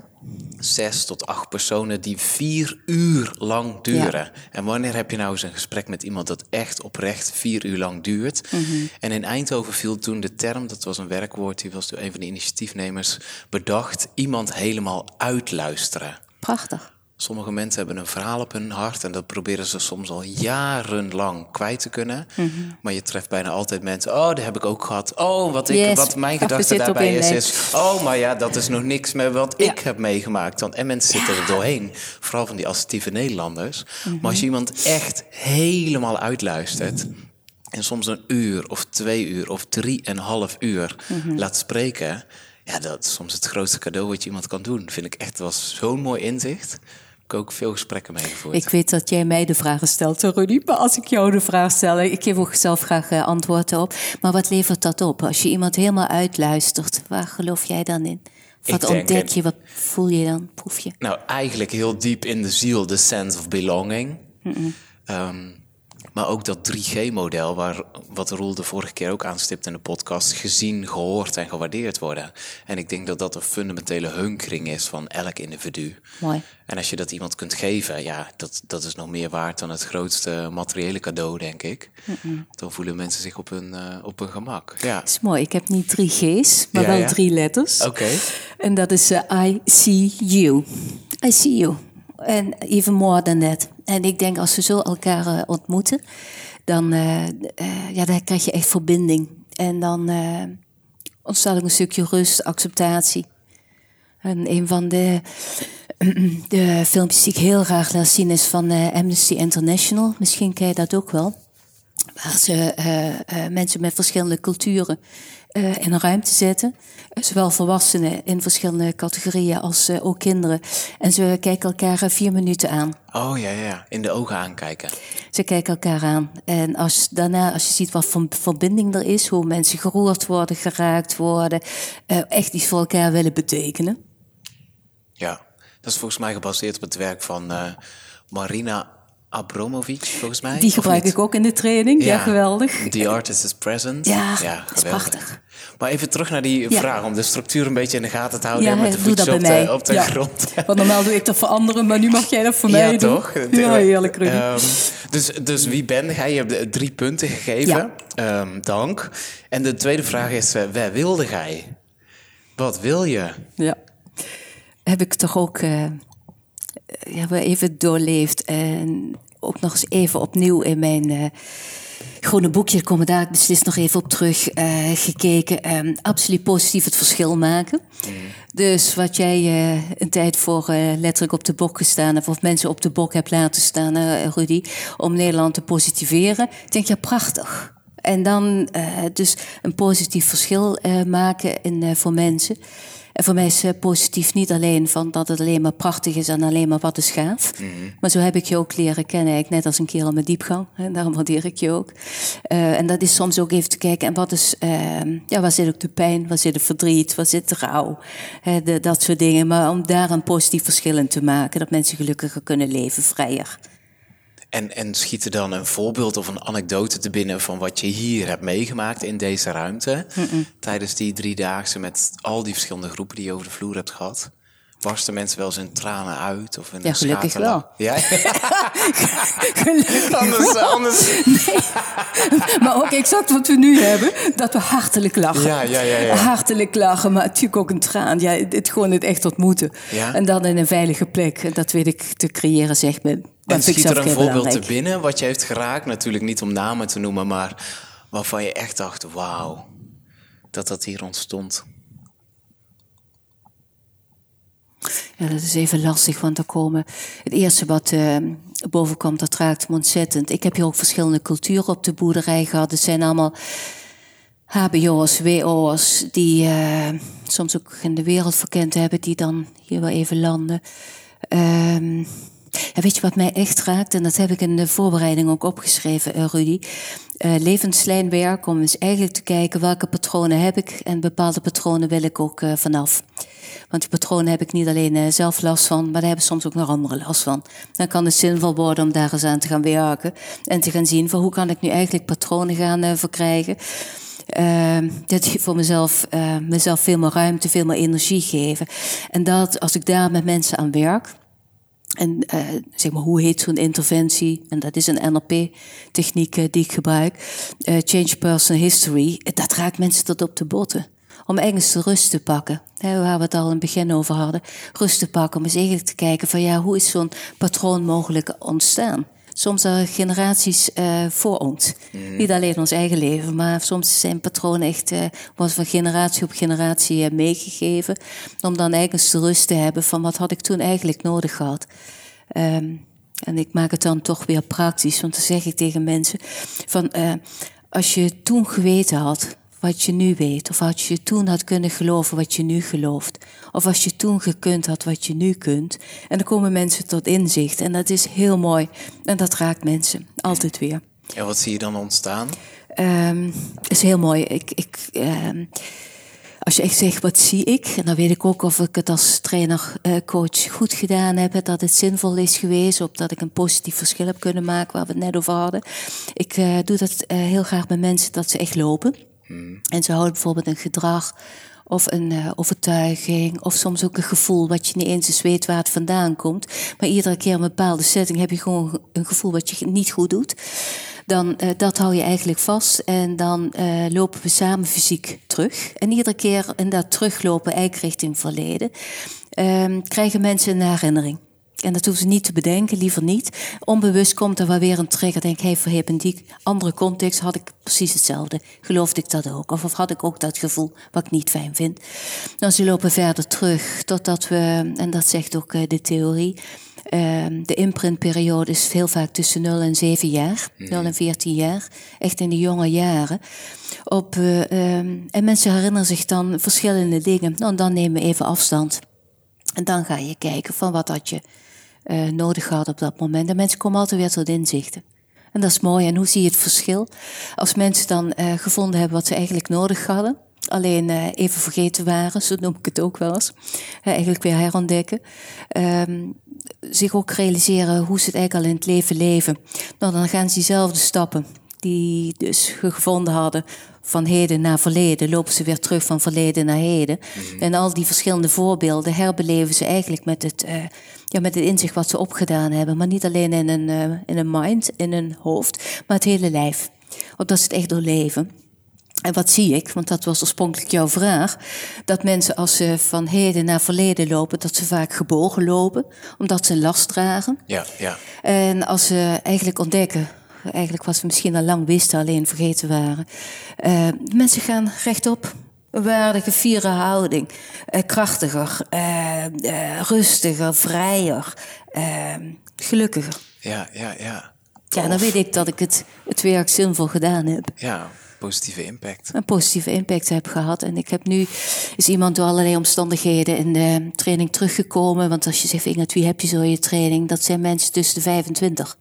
zes tot acht personen die vier uur lang duren. En wanneer heb je nou eens een gesprek met iemand dat echt oprecht vier uur lang duurt? Mhm. En in Eindhoven viel toen de term, dat was een werkwoord, die was door een van de initiatiefnemers bedacht, iemand helemaal uitluisteren. Prachtig. Sommige mensen hebben een verhaal op hun hart en dat proberen ze soms al jarenlang kwijt te kunnen. Mhm. Maar je treft bijna altijd mensen. Oh, dat heb ik ook gehad. Oh, wat, ik, Yes. wat mijn gedachte daarbij is, is. Oh, maar ja, dat is nog niks met wat Ja. ik heb meegemaakt. Want, en mensen zitten er doorheen. Vooral van die assertieve Nederlanders. Mhm. Maar als je iemand echt helemaal uitluistert. En soms een uur of twee uur of drieënhalf uur Mhm. laat spreken. Ja, dat is soms het grootste cadeau wat je iemand kan doen. Vind ik echt, was zo'n mooi inzicht. Ik ook veel gesprekken meegevoerd. Ik weet dat jij mij de vragen stelt, Rudy. Maar als ik jou de vraag stel, ik geef ook zelf graag eh, antwoorden op. Maar wat levert dat op? Als je iemand helemaal uitluistert, waar geloof jij dan in? Wat Ik ontdek je? Wat voel je dan? Proef je? Nou, eigenlijk heel diep in de ziel, de sense of belonging. Maar ook dat 3G-model, waar wat Roel de vorige keer ook aanstipt in de podcast, gezien, gehoord en gewaardeerd worden. En ik denk dat dat een fundamentele hunkering is van elk individu. Mooi. En als je dat iemand kunt geven, ja, dat, dat is nog meer waard dan het grootste materiële cadeau, denk ik. Dan voelen mensen zich op hun, eh, op hun gemak. Ja, Dat is mooi. Ik heb niet drie G's, maar Ja, wel ja. drie letters. oké. En dat is eh, I see you. I see you. En even more than that. En ik denk als we zo elkaar eh, ontmoeten, dan, eh, eh, ja, dan krijg je echt verbinding. En dan ontstaat ook een stukje rust, acceptatie. En een van de, de filmpjes die ik heel graag laat zien is van Amnesty International. Misschien ken je dat ook wel. Waar ze mensen met verschillende culturen eh, in een ruimte zetten. Eh, Zowel volwassenen in verschillende categorieën als eh, ook kinderen. En ze kijken elkaar vier minuten aan. Oh ja, ja, in de ogen aankijken. Ze kijken elkaar aan. En als, daarna, als je ziet wat voor verbinding er is, hoe mensen geroerd worden, geraakt worden, echt iets voor elkaar willen betekenen. Ja, dat is volgens mij gebaseerd op het werk van Marina Abramovic, volgens mij. Die gebruik ik ook in de training. Ja, geweldig. The artist is present. Ja, dat is geweldig. prachtig. Maar even terug naar die Ja. vraag, om de structuur een beetje in de gaten te houden. Ja, met de voetjes op de, mij. op de Ja. grond. Want normaal doe ik dat voor anderen, maar nu mag jij dat voor mij ja, doen. toch? Ja, heerlijk. Ehm, dus, dus wie ben jij? Je hebt drie punten gegeven. Ja. Ehm, dank. En de tweede vraag is, eh, waar wilde jij? Wat wil je? Ja. Heb ik toch ook eh, ja, wel even doorleefd. En ook nog eens even opnieuw in mijn eh, groene boekje, ik kom er daar beslist nog even op terug, eh, gekeken. Absoluut positief het verschil maken. Dus wat jij eh, een tijd voor eh, letterlijk op de bok gestaan hebt, of mensen op de bok hebt laten staan, eh, Rudy, om Nederland te positiveren. Ik denk, ja, prachtig. En dan eh, dus een positief verschil eh, maken in, eh, voor mensen. En voor mij is eh, positief niet alleen van dat het alleen maar prachtig is en alleen maar wat is gaaf. Maar zo heb ik je ook leren kennen, eigenlijk net als een kerel met diepgang. En daarom waardeer ik je ook. Eh, en dat is soms ook even te kijken, en wat is, eh, ja, waar zit ook de pijn, waar zit het verdriet, waar zit de rouw, hè, de, dat soort dingen. Maar om daar een positief verschil in te maken, dat mensen gelukkiger kunnen leven, vrijer. En, en schiet er dan een voorbeeld of een anekdote te binnen van wat je hier hebt meegemaakt in deze ruimte? Tijdens die driedaagse met al die verschillende groepen die je over de vloer hebt gehad? Barsten mensen wel eens in tranen uit? Of in Ja, gelukkig schaterlach? Ja? Gelukkig anders, wel. anders. Maar ook exact wat we nu hebben, dat we hartelijk lachen. Ja, ja, ja, ja. Hartelijk lachen, maar natuurlijk ook een traan. Ja, het gewoon het echt ontmoeten. Ja. En dan in een veilige plek. En dat weet ik te creëren, zeg me. En schiet er een voorbeeld te binnen wat je heeft geraakt? Natuurlijk niet om namen te noemen, maar waarvan je echt dacht, wauw, dat dat hier ontstond. Ja, dat is even lastig, want er komen... Het eerste wat uh, boven komt, dat raakt me ontzettend. Ik heb hier ook verschillende culturen op de boerderij gehad. Het zijn allemaal HBO's, WO's, die uh, soms ook in de wereld verkend hebben, die dan hier wel even landen. Um, ja, weet je wat mij echt raakt? En dat heb ik in de voorbereiding ook opgeschreven, uh, Rudy. Uh, levenslijnwerk, om eens eigenlijk te kijken welke patronen heb ik en bepaalde patronen wil ik ook uh, vanaf. Want die patronen heb ik niet alleen zelf last van, maar daar hebben soms ook nog anderen last van. Dan kan het zinvol worden om daar eens aan te gaan werken en te gaan zien van hoe kan ik nu eigenlijk patronen gaan verkrijgen. Uh, dat voor mezelf, mezelf veel meer ruimte, veel meer energie geven. En dat als ik daar met mensen aan werk, en uh, zeg maar, hoe heet zo'n interventie? En dat is een NLP-techniek uh, die ik gebruik. Uh, change Personal History. Dat raakt mensen tot op de botten. Om ergens rust te pakken. Waar we het al in het begin over hadden. Rust te pakken om eens eigenlijk te kijken van ja, hoe is zo'n patroon mogelijk ontstaan? Soms al generaties uh, voor ons. Mm. Niet alleen ons eigen leven, maar soms zijn patronen echt, uh, wordt van generatie op generatie uh, meegegeven. Om dan eigenlijk de rust te hebben van wat had ik toen eigenlijk nodig gehad. Um, en ik maak het dan toch weer praktisch, want dan zeg ik tegen mensen van als je toen geweten had wat je nu weet. Of als je toen had kunnen geloven wat je nu gelooft. Of als je toen gekund had wat je nu kunt. En dan komen mensen tot inzicht. En dat is heel mooi. En dat raakt mensen altijd weer. En wat zie je dan ontstaan? Um, is heel mooi. Ik, ik, um, als je echt zegt, wat zie ik? En dan weet ik ook of ik het als trainer, uh, coach goed gedaan heb. Dat het zinvol is geweest. Of dat ik een positief verschil heb kunnen maken, waar we het net over hadden. Ik uh, doe dat uh, heel graag met mensen dat ze echt lopen. En ze houden bijvoorbeeld een gedrag of een uh, overtuiging, of soms ook een gevoel wat je niet eens eens weet waar het vandaan komt. Maar iedere keer in een bepaalde setting heb je gewoon een gevoel wat je niet goed doet. Dan uh, dat hou je eigenlijk vast en dan uh, lopen we samen fysiek terug. En iedere keer in dat teruglopen, eigenlijk richting verleden, ehm, krijgen mensen een herinnering. En dat hoeven ze niet te bedenken, liever niet. Onbewust komt er wel weer een trigger. Denk, hey, voor in die andere context had ik precies hetzelfde. Geloofde ik dat ook? Of, of had ik ook dat gevoel wat ik niet fijn vind? Dan ze lopen verder terug totdat we, en dat zegt ook uh, de theorie, uh, de imprintperiode is heel vaak tussen 0 en 7 jaar, mm. 0 en 14 jaar, echt in de jonge jaren. Op, uh, en mensen herinneren zich dan verschillende dingen. Nou, dan nemen we even afstand. En dan ga je kijken van wat had je uh, nodig had op dat moment. En mensen komen altijd weer tot inzichten. En dat is mooi. En hoe zie je het verschil? Als mensen dan uh, gevonden hebben wat ze eigenlijk nodig hadden, alleen uh, even vergeten waren, zo noem ik het ook wel eens, eigenlijk weer herontdekken, um, zich ook realiseren hoe ze het eigenlijk al in het leven leven. Nou, dan gaan ze diezelfde stappen die dus gevonden hadden van heden naar verleden, lopen ze weer terug van verleden naar heden. Mm-hmm. En al die verschillende voorbeelden herbeleven ze eigenlijk met het, uh, ja, met het inzicht wat ze opgedaan hebben. Maar niet alleen in een, uh, in een mind, in een hoofd, maar het hele lijf. Opdat ze het echt doorleven. En wat zie ik, want dat was oorspronkelijk jouw vraag, dat mensen als ze van heden naar verleden lopen, dat ze vaak gebogen lopen, omdat ze last dragen. Ja, ja. En als ze eigenlijk ontdekken Eigenlijk wat we misschien al lang wisten, alleen vergeten waren. Uh, mensen gaan rechtop. Een waardige, vieren houding. Uh, krachtiger, uh, rustiger, vrijer, gelukkiger. Ja, ja, ja. Ja, dan weet ik dat ik het, het werk zinvol gedaan heb. Ja, positieve impact. Een positieve impact heb gehad. En ik heb nu, is iemand door allerlei omstandigheden in de training teruggekomen. Want als je zegt, Ingrid, wie heb je zo in je training? Dat zijn mensen tussen de 25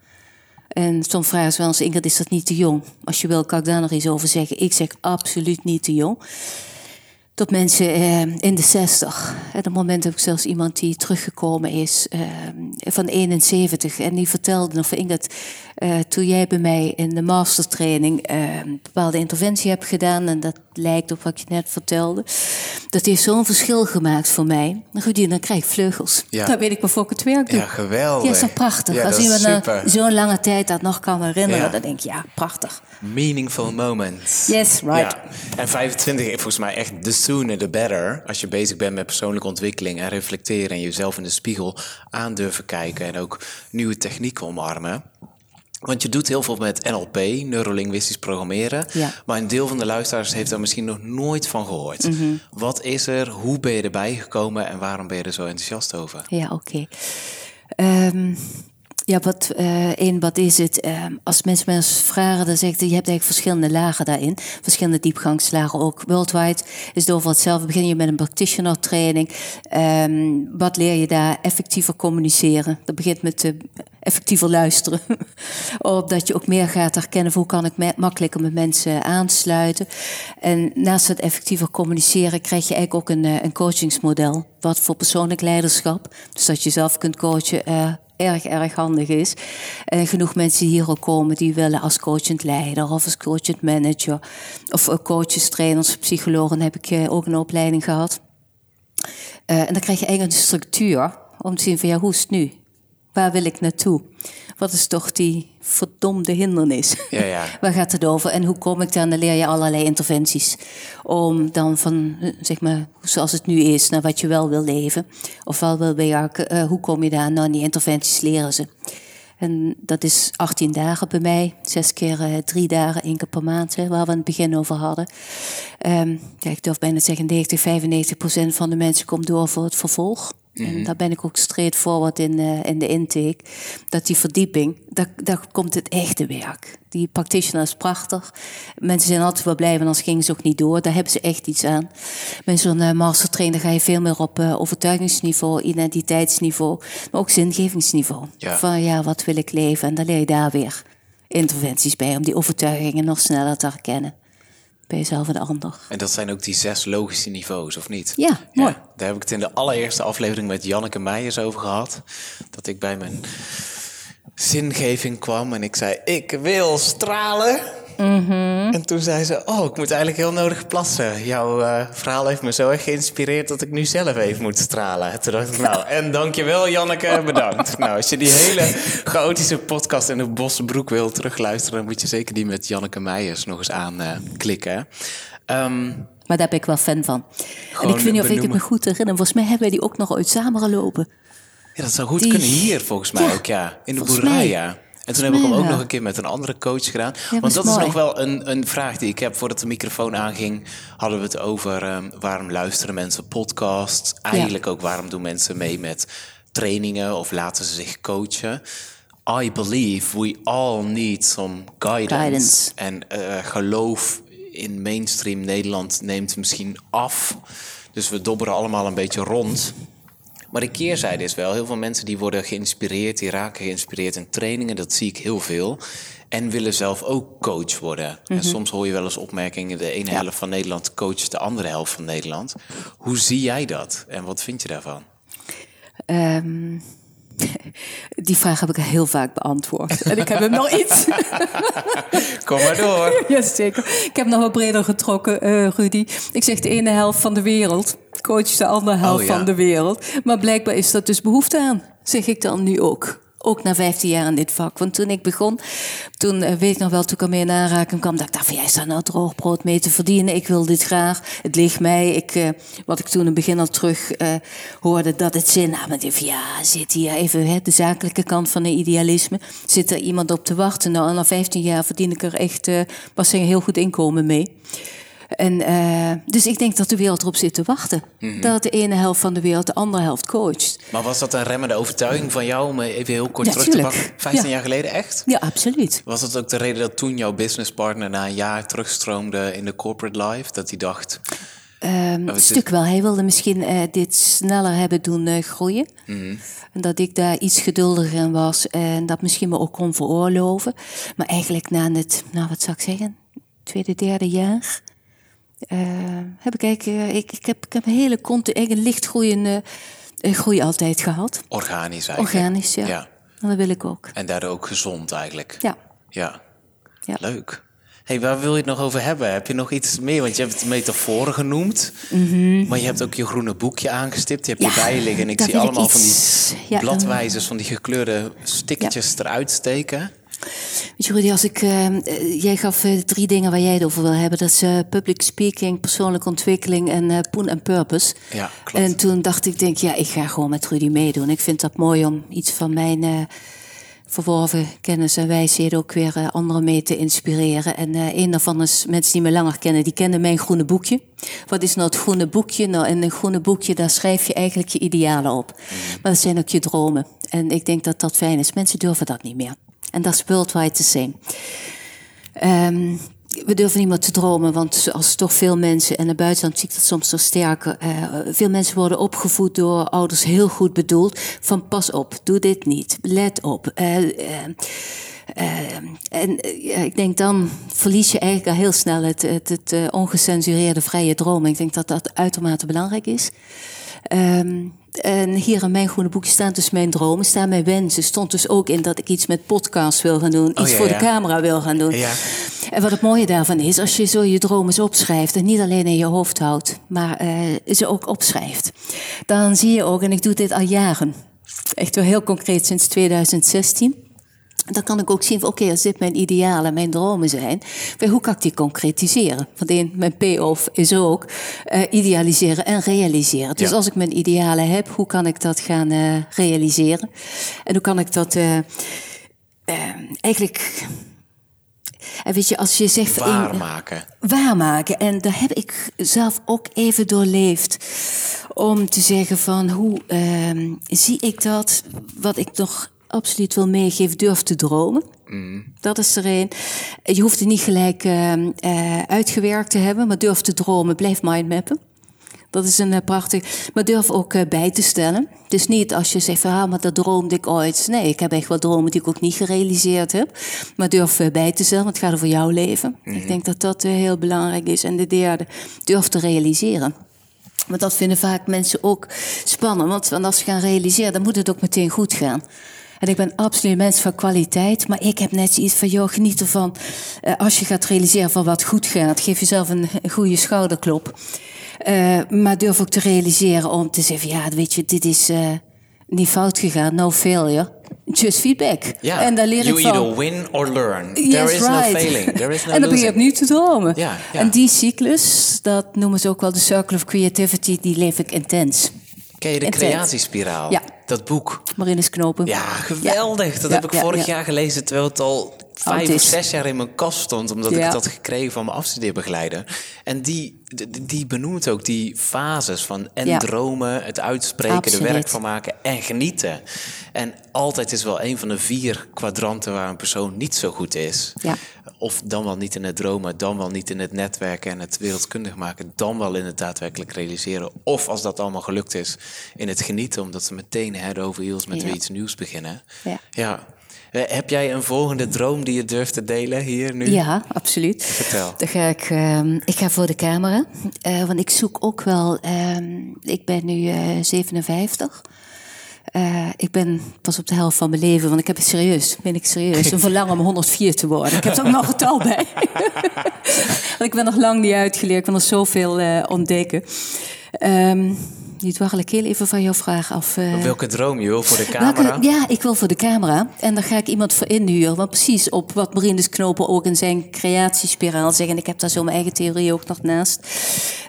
en soms vragen ze wel eens, Ingrid, is dat niet te jong? Als je wil, kan ik daar nog iets over zeggen. Ik zeg absoluut niet te jong. Tot mensen eh, in de 60. En op moment heb ik zelfs iemand die teruggekomen is eh, van 71. En die vertelde nog, Ingrid, uh, toen jij bij mij in de mastertraining een bepaalde interventie hebt gedaan, en dat lijkt op wat je net vertelde, dat heeft zo'n verschil gemaakt voor mij. Dan, goed, dan krijg ik vleugels. Ja. Dan weet ik waarvoor ik het werk doe. Ja, geweldig. Ja, is dat prachtig. Ja, Als dat iemand na zo'n lange tijd dat nog kan herinneren, Ja. dan denk je, ja, prachtig. Meaningful moments. Yes, right. Ja. En 25 is volgens mij echt the sooner the better. Als je bezig bent met persoonlijke ontwikkeling en reflecteren en jezelf in de spiegel aan durven kijken en ook nieuwe technieken omarmen. Want je doet heel veel met NLP, neurolinguistisch programmeren. Ja. Maar een deel van de luisteraars heeft daar misschien nog nooit van gehoord. Mhm. Wat is er? Hoe ben je erbij gekomen? En waarom ben je er zo enthousiast over? Ja, oké. Ehm, ja, wat, eh één, wat is het? Ehm, als mensen mij vragen, dan zeg ik, je hebt eigenlijk verschillende lagen daarin. Verschillende diepgangslagen ook. Worldwide is het overal hetzelfde. Begin je met een practitioner training. Ehm, wat leer je daar? Effectiever communiceren. Dat begint met eh, effectiever luisteren. Opdat je ook meer gaat herkennen hoe kan ik makkelijker met mensen aansluiten. En naast het effectiever communiceren krijg je eigenlijk ook een, eh, een coachingsmodel. Wat voor persoonlijk leiderschap. Dus dat je zelf kunt coachen. Eh, erg, erg handig is. En genoeg mensen hier ook komen die willen als coachend leider of als coachend manager. Of eh, coaches, trainers, psychologen heb ik eh, ook een opleiding gehad. Eh, en dan krijg je eigenlijk een structuur om te zien van ja, hoe is het nu? Waar wil ik naartoe? Wat is toch die verdomde hindernis? Ja, ja. Waar gaat het over en hoe kom ik daar? Dan leer je allerlei interventies. Om dan van, zeg maar, zoals het nu is, naar wat je wel wil leven. Of wel wil bejaken. eh, hoe kom je daar? Nou, die interventies leren ze. En dat is 18 dagen bij mij. Zes keer eh, drie dagen, één keer per maand, hè, waar we aan het begin over hadden. Ja, ik durf bijna te zeggen, 90, 95 procent van de mensen komt door voor het vervolg. En daar ben ik ook straightforward in, eh, in de intake. Dat die verdieping, daar, daar komt het echte werk. Die practitioner is prachtig. Mensen zijn altijd wel blij, want anders gingen ze ook niet door. Daar hebben ze echt iets aan. Met zo'n uh, mastertrainer ga je veel meer op eh, overtuigingsniveau, identiteitsniveau, maar ook zingevingsniveau. Ja. Van ja, wat wil ik leven? En dan leer je daar weer interventies bij om die overtuigingen nog sneller te herkennen. Bij jezelf en de ander. En dat zijn ook die zes logische niveaus, of niet? Ja, mooi. daar heb ik het in de allereerste aflevering met Janneke Meijers over gehad. Dat ik bij mijn zingeving kwam en ik zei: Ik wil stralen. Mhm. En toen zei ze: Oh, ik moet eigenlijk heel nodig plassen. Jouw eh, verhaal heeft me zo erg geïnspireerd dat ik nu zelf even moet stralen. En toen dacht ik: Nou, en dankjewel, Janneke, bedankt. nou, als je die hele chaotische podcast in de Bossenbroek wil terugluisteren, dan moet je zeker die met Janneke Meijers nog eens aanklikken. Ehm Maar daar ben ik wel fan van. en ik weet niet of ik het me goed herinner. Volgens mij hebben wij die ook nog ooit samen gelopen. Ja, dat zou goed Die- kunnen hier volgens mij Ja, ook, ja. In de boerderij, ja. En toen heb ik hem ook nog een keer met een andere coach gedaan. Want dat is nog wel een, een vraag die ik heb voordat de microfoon aanging. Hadden we het over ehm, waarom luisteren mensen podcast? Eigenlijk ook waarom doen mensen mee met trainingen of laten ze zich coachen? I believe we all need some guidance. Guidance. En eh, geloof in mainstream Nederland neemt misschien af. Dus we dobberen allemaal een beetje rond. Maar de keerzijde is wel, heel veel mensen die worden geïnspireerd, die raken geïnspireerd in trainingen, dat zie ik heel veel. En willen zelf ook coach worden. En soms hoor je wel eens opmerkingen, de ene helft van Nederland coacht de andere helft van Nederland. Hoe zie jij dat en wat vind je daarvan? Ehm, die vraag heb ik heel vaak beantwoord. En ik heb hem nog iets. Kom maar door. Jazeker. Ik heb nog wat breder getrokken, eh, Rudy. Ik zeg de ene helft van de wereld. Coach de andere helft Oh, ja. van de wereld. Maar blijkbaar is dat dus behoefte aan. Zeg ik dan nu ook. Ook na 15 jaar in dit vak. Want toen ik begon, toen eh, weet ik nog wel, toen ik ermee in aanraking kwam, dacht ik, van, jij staat nou droog brood mee te verdienen. Ik wil dit graag. Het ligt mij. Ik, eh, wat ik toen in het begin al terug eh, hoorde, dat het zin had. Ja, zit hier even hè, de zakelijke kant van het idealisme. Zit er iemand op te wachten? Nou, na 15 jaar verdien ik er echt, was er een heel goed inkomen mee. En, eh, dus ik denk dat de wereld erop zit te wachten. Mhm. Dat de ene helft van de wereld de andere helft coacht. Maar was dat een remmende overtuiging van jou, om even heel kort Ja, terug te pakken? 15 Ja. jaar geleden echt? Ja, absoluut. Was dat ook de reden dat toen jouw businesspartner na een jaar terugstroomde in de corporate life? Dat hij dacht, Ehm, een is- stuk wel. Hij wilde misschien eh, dit sneller hebben doen eh, groeien. En dat ik daar iets geduldiger in was. En dat misschien me ook kon veroorloven. Maar eigenlijk na het, nou wat zou ik zeggen, tweede, derde jaar... eh, heb ik eigenlijk, eh, ik, ik, heb, ik heb een hele een licht groeiende eh, groei altijd gehad. organisch eigenlijk. Organisch, ja. Ja. En dat wil ik ook. En daardoor ook gezond eigenlijk. Ja. Ja, Ja. leuk. hey, waar wil je het nog over hebben? Heb je nog iets meer? Want je hebt het metaforen genoemd. Maar je hebt ook je groene boekje aangestipt. Je hebt Mhm. Ja, je bij liggen. En ik zie ik allemaal van die bladwijzers, van die gekleurde stickertjes eruit steken. Weet je, Rudy, als ik, eh, jij gaf eh, drie dingen waar jij het over wil hebben. Dat is eh, public speaking, persoonlijke ontwikkeling en poen en purpose. Ja, klopt. En toen dacht ik, denk, ja, ik ga gewoon met Rudy meedoen. Ik vind dat mooi om iets van mijn, verworven kennis en wijsheden ook weer uh, anderen mee te inspireren. En uh, een daarvan is mensen die me langer kennen, die kennen mijn groene boekje. Wat is nou het groene boekje? Nou, in een groene boekje, daar schrijf je eigenlijk je idealen op. Maar dat zijn ook je dromen. En ik denk dat dat fijn is. Mensen durven dat niet meer. En dat is worldwide the same. Um, we durven niet meer te dromen, want als toch veel mensen, en in het buitenland zie ik dat soms nog sterker, uh, veel mensen worden opgevoed door ouders heel goed bedoeld, van pas op, doe dit niet, let op. Uh, en ik denk dan verlies je eigenlijk al heel snel het, het, het ongecensureerde vrije dromen. Ik denk dat dat uitermate belangrijk is. Um, en hier in mijn groene boekje staan dus mijn dromen, staan mijn wensen. Stond dus ook in dat ik iets met podcast wil gaan doen, oh, iets voor de camera wil gaan doen. Ja. En wat het mooie daarvan is, als je zo je dromen opschrijft en niet alleen in je hoofd houdt, maar uh, ze ook opschrijft, dan zie je ook, en ik doe dit al jaren, echt wel heel concreet sinds 2016 dan kan ik ook zien, oké, als dit mijn idealen, mijn dromen zijn, hoe kan ik die concretiseren? Want mijn payoff is ook uh, idealiseren en realiseren. Dus als ik mijn idealen heb, hoe kan ik dat gaan uh, realiseren? En hoe kan ik dat uh, eigenlijk... En weet je, als je zegt... Waarmaken. waarmaken. En daar heb ik zelf ook even doorleefd. Om te zeggen van, hoe ehm, zie ik dat, wat ik nog absoluut wil meegeven, durf te dromen. Mm. Dat is er een. Je hoeft het niet gelijk uh, uh, uitgewerkt te hebben, maar durf te dromen, blijf mindmappen. Dat is een uh, prachtig. Maar durf ook bij te stellen. Dus niet als je zegt van, ah, maar dat droomde ik ooit. Nee, ik heb echt wel dromen die ik ook niet gerealiseerd heb. Maar durf bij te stellen, want het gaat over jouw leven. Ik mhm. denk dat dat heel belangrijk is. En de derde, durf te realiseren. Want dat vinden vaak mensen ook spannend. Want als ze gaan realiseren, dan moet het ook meteen goed gaan. En ik ben absoluut een mens van kwaliteit. Maar ik heb net iets van, joh, geniet ervan. Uh, als je gaat realiseren van wat goed gaat, geef jezelf een, een goede schouderklop. Uh, maar durf ook te realiseren om te zeggen, ja, weet je, dit is uh, niet fout gegaan, no failure. Just feedback. En daar leer you ik van. either win or learn. Yes, There is right. no failing. There is no en dan begin je opnieuw te dromen. En die cyclus, dat noemen ze ook wel de circle of creativity, die leef ik intens. Ken je de creatiespiraal? Ja. Dat boek. Marinus Knopen. Ja, geweldig. Dat heb ik vorig jaar gelezen, terwijl het al vijf of zes jaar in mijn kast stond, omdat ik het had gekregen van mijn afstudeerbegeleider. En die, die benoemt ook die fases van en dromen, het uitspreken, er werk van maken en genieten. En altijd is wel een van de vier kwadranten waar een persoon niet zo goed is. Ja. Of dan wel niet in het dromen, dan wel niet in het netwerken en het wereldkundig maken, dan wel in het daadwerkelijk realiseren. Of als dat allemaal gelukt is, in het genieten, omdat ze meteen head over heels met weer iets nieuws beginnen. Ja. ja. Eh, heb jij een volgende droom die je durft te delen hier nu? Ja, absoluut. Vertel. Dan ga ik, uh, ik ga voor de camera. Uh, want ik zoek ook wel. Uh, ik ben nu uh, 57. ik ben pas op de helft van mijn leven, want ik heb het serieus, ben ik serieus, een verlangen om 104 te worden. Ik heb er ook nog getal bij. want ik ben nog lang niet uitgeleerd, ik kan nog zoveel ontdekken. Um, nu dwarrel ik heel even van jouw vraag af. Uh, welke droom je wil voor de camera? ja, ik wil voor de camera. En daar ga ik iemand voor inhuren. Want precies op wat Marinus Knopen ook in zijn creatiespiraal zegt. En ik heb daar zo mijn eigen theorie ook nog naast.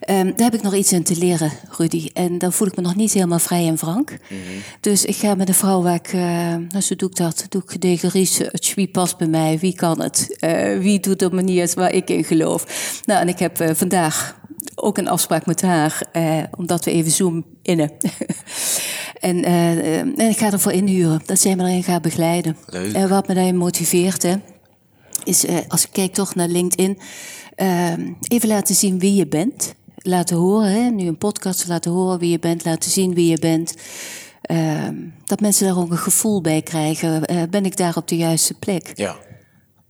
Um, daar heb ik nog iets in te leren, Rudy. En dan voel ik me nog niet helemaal vrij en frank. Mm -hmm. Dus ik ga met een vrouw waar ik... Uh, nou, zo doe ik dat. Doe ik gedegen research. Wie past bij mij? Wie kan het? Uh, wie doet op manier waar ik in geloof? Nou, en ik heb vandaag ook een afspraak met haar, eh, omdat we even Zoom innen. en, eh, en ik ga ervoor inhuren, dat zij me erin gaat begeleiden. Leuk. En wat me daarin motiveert, hè, is eh, als ik kijk toch naar LinkedIn, ehm, even laten zien wie je bent. Laten horen, hè, nu een podcast laten horen wie je bent, laten zien wie je bent. Ehm, dat mensen daar ook een gevoel bij krijgen. Eh, ben ik daar op de juiste plek? Ja.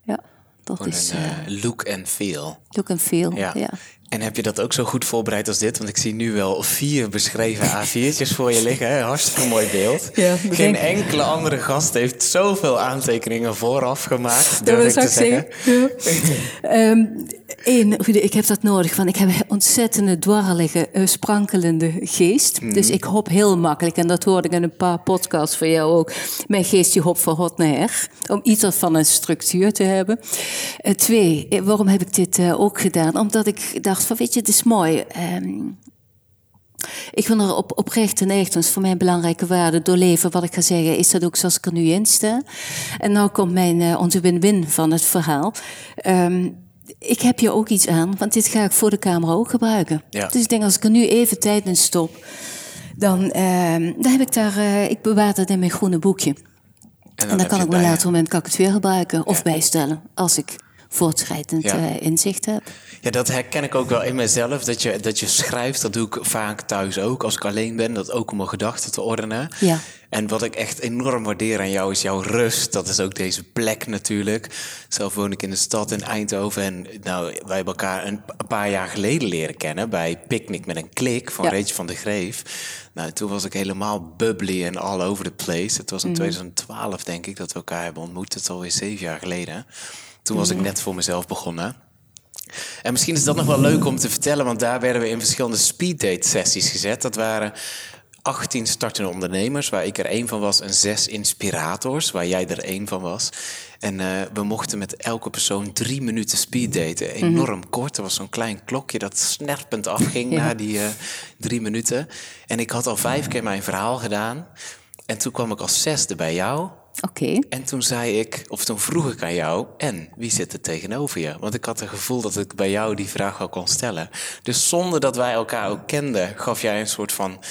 Ja, dat is... Een, look and feel. Look and feel, ja. ja. En heb je dat ook zo goed voorbereid als dit? Want ik zie nu wel vier beschreven A4'tjes voor je liggen. Hè? Hartstikke mooi beeld. Ja, Geen enkele andere gast heeft zoveel aantekeningen vooraf gemaakt. Dat wil ik zeggen. Ja. um, ik heb dat nodig. Van, ik heb een ontzettende dwarrelige, uh, sprankelende geest. Mhm. Dus ik hop heel makkelijk. En dat hoorde ik in een paar podcasts van jou ook. Mijn geest die hopt van hot naar her. Om iets van een structuur te hebben. Uh, twee, eh, waarom heb ik dit uh, ook gedaan? Omdat ik dacht van, weet je, het is mooi. Um, Ik ben er op, oprecht en echt, dat is voor mij een belangrijke waarde. Doorleven wat ik ga zeggen, is dat ook zoals ik er nu in sta. En nou komt mijn, uh, onze win-win van het verhaal. Um, ik heb hier ook iets aan, want dit ga ik voor de camera ook gebruiken. Ja. Dus ik denk, als ik er nu even tijd in stop, dan, uh, dan heb ik daar, uh, ik bewaar dat in mijn groene boekje. En dan, en dan kan ik op een later moment kan ik het weer gebruiken of ja. bijstellen, als ik voortschrijdend ja. uh, inzicht heb. Ja, dat herken ik ook wel in mezelf. Dat je, dat je schrijft, dat doe ik vaak thuis ook. Als ik alleen ben, dat ook om mijn gedachten te ordenen. Ja. En wat ik echt enorm waardeer aan jou is jouw rust. Dat is ook deze plek natuurlijk. Zelf woon ik in de stad in Eindhoven. En nou, wij hebben elkaar een, een paar jaar geleden leren kennen... bij Picnic met een klik van ja. Reetje van de Greef. Nou, toen was ik helemaal bubbly en all over the place. Het was in mm. 2012, denk ik, dat we elkaar hebben ontmoet. Het is alweer zeven jaar geleden. Toen was ik net voor mezelf begonnen. En misschien is dat nog wel leuk om te vertellen, want daar werden we in verschillende speeddate sessies gezet. Dat waren 18 startende ondernemers, waar ik er één van was, en zes inspirators, waar jij er één van was. En uh, we mochten met elke persoon drie minuten speeddaten. Enorm mm -hmm. kort. Er was zo'n klein klokje dat snerpend afging ja. na die uh, drie minuten. En ik had al vijf keer mijn verhaal gedaan. En toen kwam ik als zesde bij jou. Oké. En toen zei ik, of toen vroeg ik aan jou, en wie zit er tegenover je? Want ik had het gevoel dat ik bij jou die vraag al kon stellen. Dus zonder dat wij elkaar ook kenden, gaf jij een soort van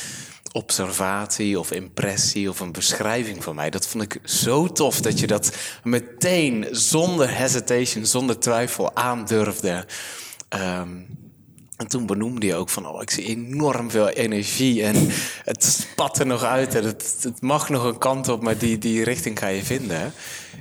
observatie of impressie of een beschrijving van mij. Dat vond ik zo tof dat je dat meteen zonder hesitation, zonder twijfel aandurfde. Um, en toen benoemde je ook van, oh, ik zie enorm veel energie en het spat er nog uit en het, het mag nog een kant op, maar die, die richting ga je vinden.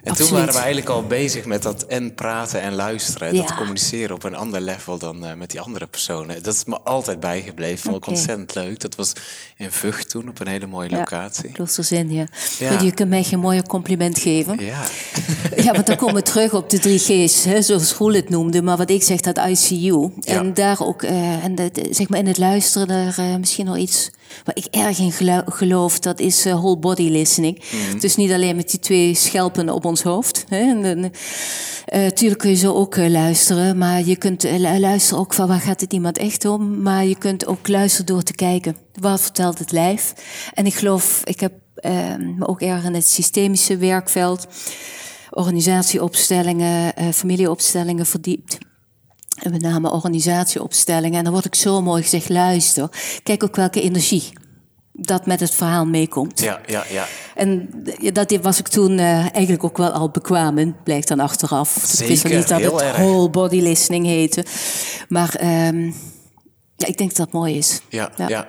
En Absoluut. toen waren we eigenlijk al bezig met dat en praten en luisteren. Ja. Dat communiceren op een ander level dan uh, met die andere personen. Dat is me altijd bijgebleven. Vond ik ontzettend leuk. Dat was in Vught toen op een hele mooie locatie. Kloosterzin, ja. Ja. Want Je kunt mij geen mooier compliment geven. Ja, Ja, want dan komen we terug op de drie G's, hè, zoals Roel het noemde. Maar wat ik zeg, dat ICU. En Ja. daar ook, eh, en de, de- zeg maar in het luisteren, daar eh, misschien nog iets waar ik erg in gelo- geloof. Dat is eh, whole body listening. Dus niet alleen met die twee schelpen op ons hoofd. Dan, eh, kun je zo ook eh, luisteren. Maar je kunt eh, lu- luisteren ook van waar gaat het iemand echt om. Maar je kunt ook luisteren door te kijken. Wat vertelt het lijf? En ik geloof, ik heb eh, me ook erg in het systemische werkveld organisatieopstellingen, familieopstellingen verdiept. En met name organisatieopstellingen. En dan wordt ik zo mooi gezegd, luister, kijk ook welke energie dat met het verhaal meekomt. ja, ja, ja. En dat was ik toen eh, eigenlijk ook wel al bekwaam in, blijkt dan achteraf. ik wist Zeker, wel niet dat heel het erg. whole body listening heette. Maar ehm, ja, ik denk dat dat mooi is. Ja, Ja. ja.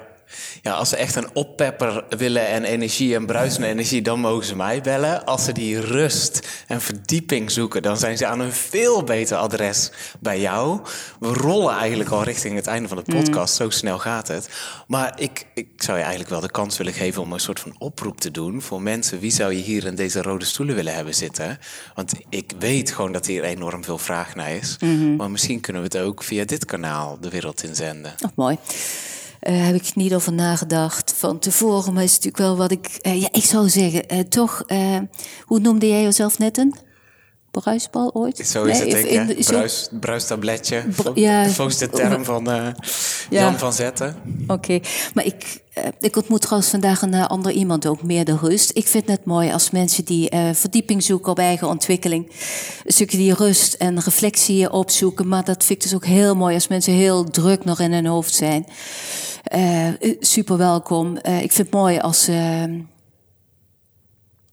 Ja. als ze echt een oppepper willen en energie en bruisende energie, dan mogen ze mij bellen. Als ze die rust en verdieping zoeken, dan zijn ze aan een veel beter adres bij jou. We rollen eigenlijk al richting het einde van de podcast, zo snel gaat het. Maar ik, ik zou je eigenlijk wel de kans willen geven om een soort van oproep te doen voor mensen. Wie zou je hier in deze rode stoelen willen hebben zitten? Want ik weet gewoon dat hier enorm veel vraag naar is. Maar misschien kunnen we het ook via dit kanaal de wereld inzenden. Oh, mooi. Eh heb ik niet over nagedacht van tevoren, maar is natuurlijk wel wat ik. eh, ja, ik zou zeggen, eh, toch, hoe noemde jij jezelf net een? Bruisbal ooit? Zo is Nee, het, denk ik. Bruis, bruistabletje. Br- ja. Volgens de term van eh, Ja. Jan van Zetten. Oké, maar ik, eh, ik ontmoet trouwens vandaag een eh, ander iemand ook, meer de rust. Ik vind het mooi als mensen die verdieping zoeken op eigen ontwikkeling, een stukje die rust en reflectie opzoeken. Maar dat vind ik dus ook heel mooi als mensen heel druk nog in hun hoofd zijn. Super welkom. Ik vind het mooi als.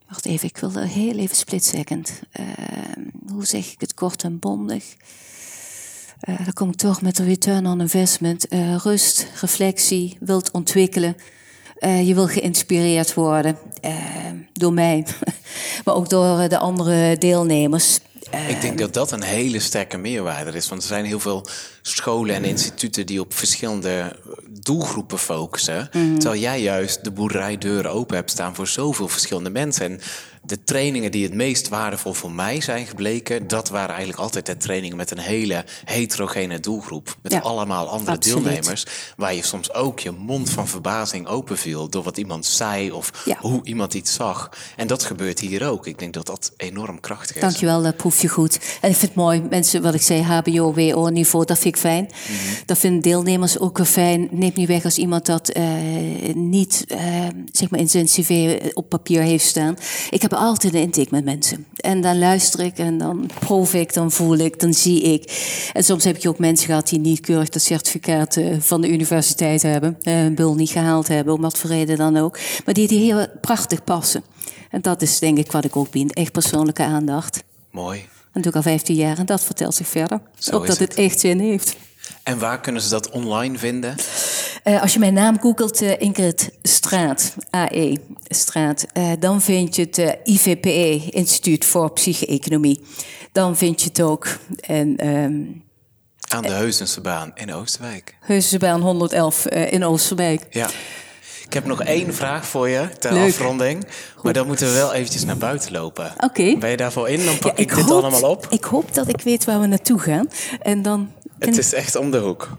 Wacht even, ik wil er heel even split second. Eh, hoe zeg ik het kort en bondig? Eh, dan kom ik toch met de return on investment. Eh, rust, reflectie, wilt ontwikkelen. Eh, je wil geïnspireerd worden eh, door mij, maar ook door de andere deelnemers. Ik denk dat dat een hele sterke meerwaarde is. Want er zijn heel veel scholen en instituten die op verschillende doelgroepen focussen. Mhm. Terwijl jij juist de boerderijdeuren open hebt staan voor zoveel verschillende mensen. En de trainingen die het meest waardevol voor mij zijn gebleken, dat waren eigenlijk altijd de trainingen met een hele heterogene doelgroep. Met Ja, allemaal andere absoluut. deelnemers. Waar je soms ook je mond van verbazing openviel door wat iemand zei of Ja. hoe iemand iets zag. En dat gebeurt hier ook. Ik denk dat dat enorm krachtig is. Dankjewel, dat proef je goed. En ik vind het mooi, mensen, wat ik zei, HBO, WO-niveau, dat vind ik fijn. Mhm. Dat vinden deelnemers ook weer fijn. Neemt niet weg als iemand dat eh, niet eh, zeg maar in zijn cv op papier heeft staan. Ik heb altijd een intake met mensen. En dan luister ik en dan proef ik, dan voel ik, dan zie ik. En soms heb je ook mensen gehad die niet keurig dat certificaat eh, van de universiteit hebben. eh, Een bul niet gehaald hebben, om wat voor reden dan ook. Maar die die heel prachtig passen. En dat is denk ik wat ik ook bied. Echt persoonlijke aandacht. Mooi. Ik al 15 jaar en dat vertelt zich verder. Zo ook dat het. het. echt zin heeft. En waar kunnen ze dat online vinden? Eh, als je mijn naam googelt, eh, Ingrid Straat, AE Straat, eh, dan vind je het IVPE, Instituut voor Psyche-Economie. Dan vind je het ook. En ehm Aan de Heusense baan in Oosterwijk. Heusensbaan 111 eh, in Oosterwijk. Ja. Ik heb nog één vraag voor je ter Leuk. afronding. Maar dan moeten we wel eventjes naar buiten lopen. Oké. Ben je daarvoor in? Dan pak Ja, ik, dit hoop- allemaal op. Ik hoop dat ik weet waar we naartoe gaan. En dan. Het is echt om de hoek.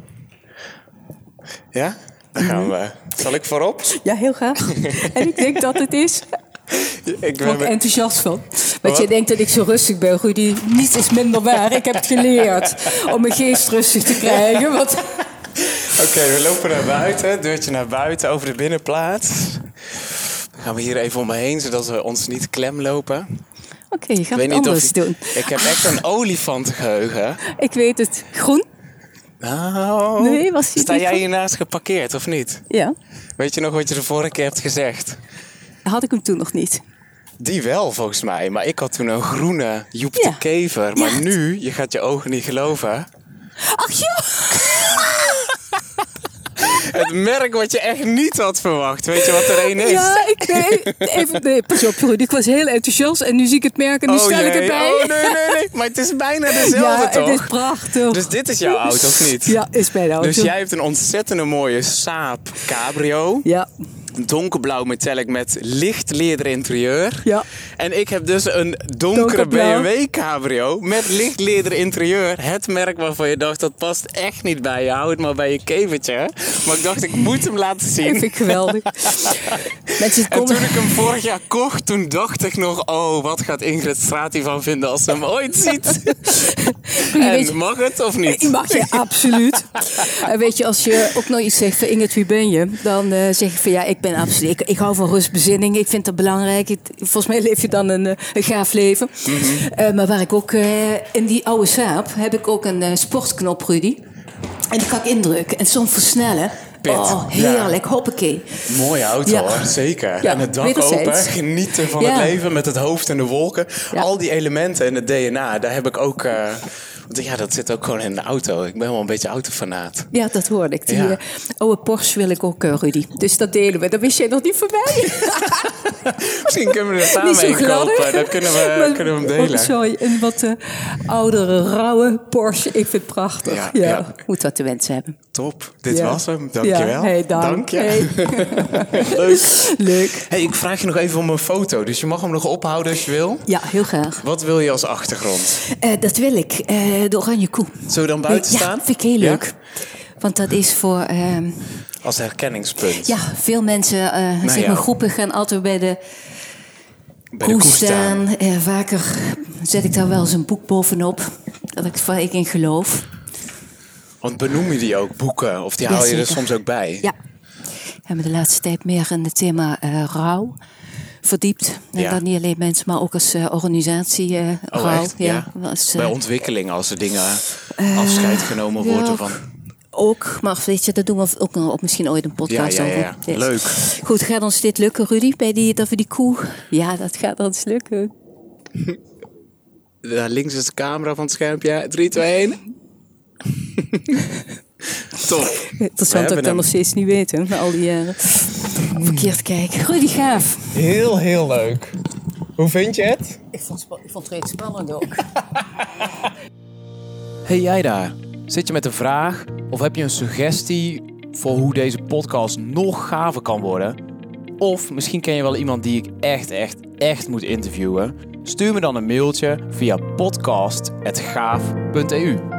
Ja? Dan gaan Mhm. we. Zal ik voorop? Ja, heel graag. en ik denk dat het is. Ik word ik enthousiast van. Want je denkt dat ik zo rustig ben, Rudy. Niets is minder waar. Ik heb het geleerd om mijn geest rustig te krijgen. Want... Oké, we lopen naar buiten. Deurtje naar buiten over de binnenplaats. Dan gaan we hier even om me heen, zodat we ons niet klem lopen. Oké, je gaat het anders je- doen. Ik heb echt een olifantengeheugen. Ik weet het. Groen? Nou, Nee, was sta jij hiernaast geparkeerd of niet? Ja. Weet je nog wat je de vorige keer hebt gezegd? Had ik hem toen nog niet. Die wel, volgens mij. Maar ik had toen een groene Joep de. Kever. Maar Ja. nu, je gaat je ogen niet geloven... Ach ja! Het merk wat je echt niet had verwacht. Weet je wat er een is? Ja, ik nee, even, nee, pas op. Ik was heel enthousiast en nu zie ik het merk en nu stel ik jee. het bij. Oh, nee, nee, nee. Maar het is bijna dezelfde, ja, toch? het is prachtig. Dus dit is jouw auto, of niet? Ja, is mijn auto. Dus jij hebt een ontzettende mooie Saab Cabrio. Ja, Donkerblauw metallic met licht leder interieur. Ja. En ik heb dus een donkere Donkerblauw. BMW Cabrio met licht leder interieur. Het merk waarvan je dacht, dat past echt niet bij je. Hou het maar bij je kevertje. Maar ik dacht, ik moet hem laten dat zien. vind ik geweldig. Mensen En toen ik hem vorig jaar kocht, toen dacht ik nog... Oh, wat gaat Ingrid Straat hiervan vinden als ze hem ooit ziet? Weet je- mag het of niet? Mag je, absoluut. Weet je, als je ook nog iets zegt van Ingrid, wie ben je? Dan eh, zeg ik van ja, ik ben absoluut... Ik, ik hou van rustbezinning, ik vind dat belangrijk. Ik- volgens mij leef je dan een, eh, een gaaf leven. Eh, maar waar ik ook... eh, in die oude saap heb ik ook een eh, sportknop, Rudy. En die kan ik indrukken en soms versnellen. Pit. Oh, heerlijk, hoppakee. Mooie auto Ja. hoor, zeker. Ja, en het dak wederzijds. open, genieten van Ja. het leven met het hoofd en de wolken. Ja. Al die elementen en het DNA, daar heb ik ook... eh, ja, dat zit ook gewoon in de auto. Ik ben wel een beetje autofanaat. Ja, dat hoorde ik. Die Ja. eh, oude Porsche wil ik ook, eh, Rudy. Dus dat delen we. Dat wist jij nog niet van mij. Misschien kunnen we er samen Niet zo een gladder. kopen. Dan kunnen we, Maar- kunnen we hem oh, delen. sorry, een wat oudere, rauwe Porsche. Ik vind het prachtig. Ja, Ja, ja. Moet wat te wensen hebben. Top, dit Ja. was hem. Dankjewel. Ja, hey, dank. Dank je. Hey. Leuk. Leuk. Hey, ik vraag je nog even om een foto. Dus je mag hem nog ophouden als je wil. Ja, heel graag. Wat wil je als achtergrond? Eh, dat wil ik. Eh, de oranje koe. Zullen we dan buiten ja, staan? vind ik heel Ja? leuk. Want dat is voor... ehm, Als herkenningspunt. ja, veel mensen, eh zeg Nou ja. maar groepen, gaan altijd bij de Bij de koe staan. vaker zet ik daar wel eens een boek bovenop. Dat ik, waar ik in geloof. Want benoem je die ook, boeken? Of die haal je er soms ook bij? Ja. We hebben de laatste tijd meer in het thema eh, rouw verdiept. En Ja. dat niet alleen mensen, maar ook als eh, organisatie eh Oh, rouw. Ja. Bij ontwikkeling, als er dingen afscheid genomen ja, worden van... ook, maar weet je, dat doen we ook nog op misschien ooit een podcast Ja, ja, ja, over. Leuk. Goed, gaat ons dit lukken, Rudy? Bij die, dat we die koe... Ja, dat gaat ons lukken. Daar links is de camera van het schermpje. 3, 2, 1. Top. Interessant dat ik dat nog steeds niet weet, hè, na al die jaren. Verkeerd kijken. Rudy, gaaf. Heel, heel leuk. Hoe vind je het? Ik vond, spa- ik vond het reeds spannend ook. Hey jij daar, zit je met een vraag of heb je een suggestie voor hoe deze podcast nog gaver kan worden? Of misschien ken je wel iemand die ik echt, echt, echt moet interviewen? Stuur me dan een mailtje via podcast.gaaf.eu.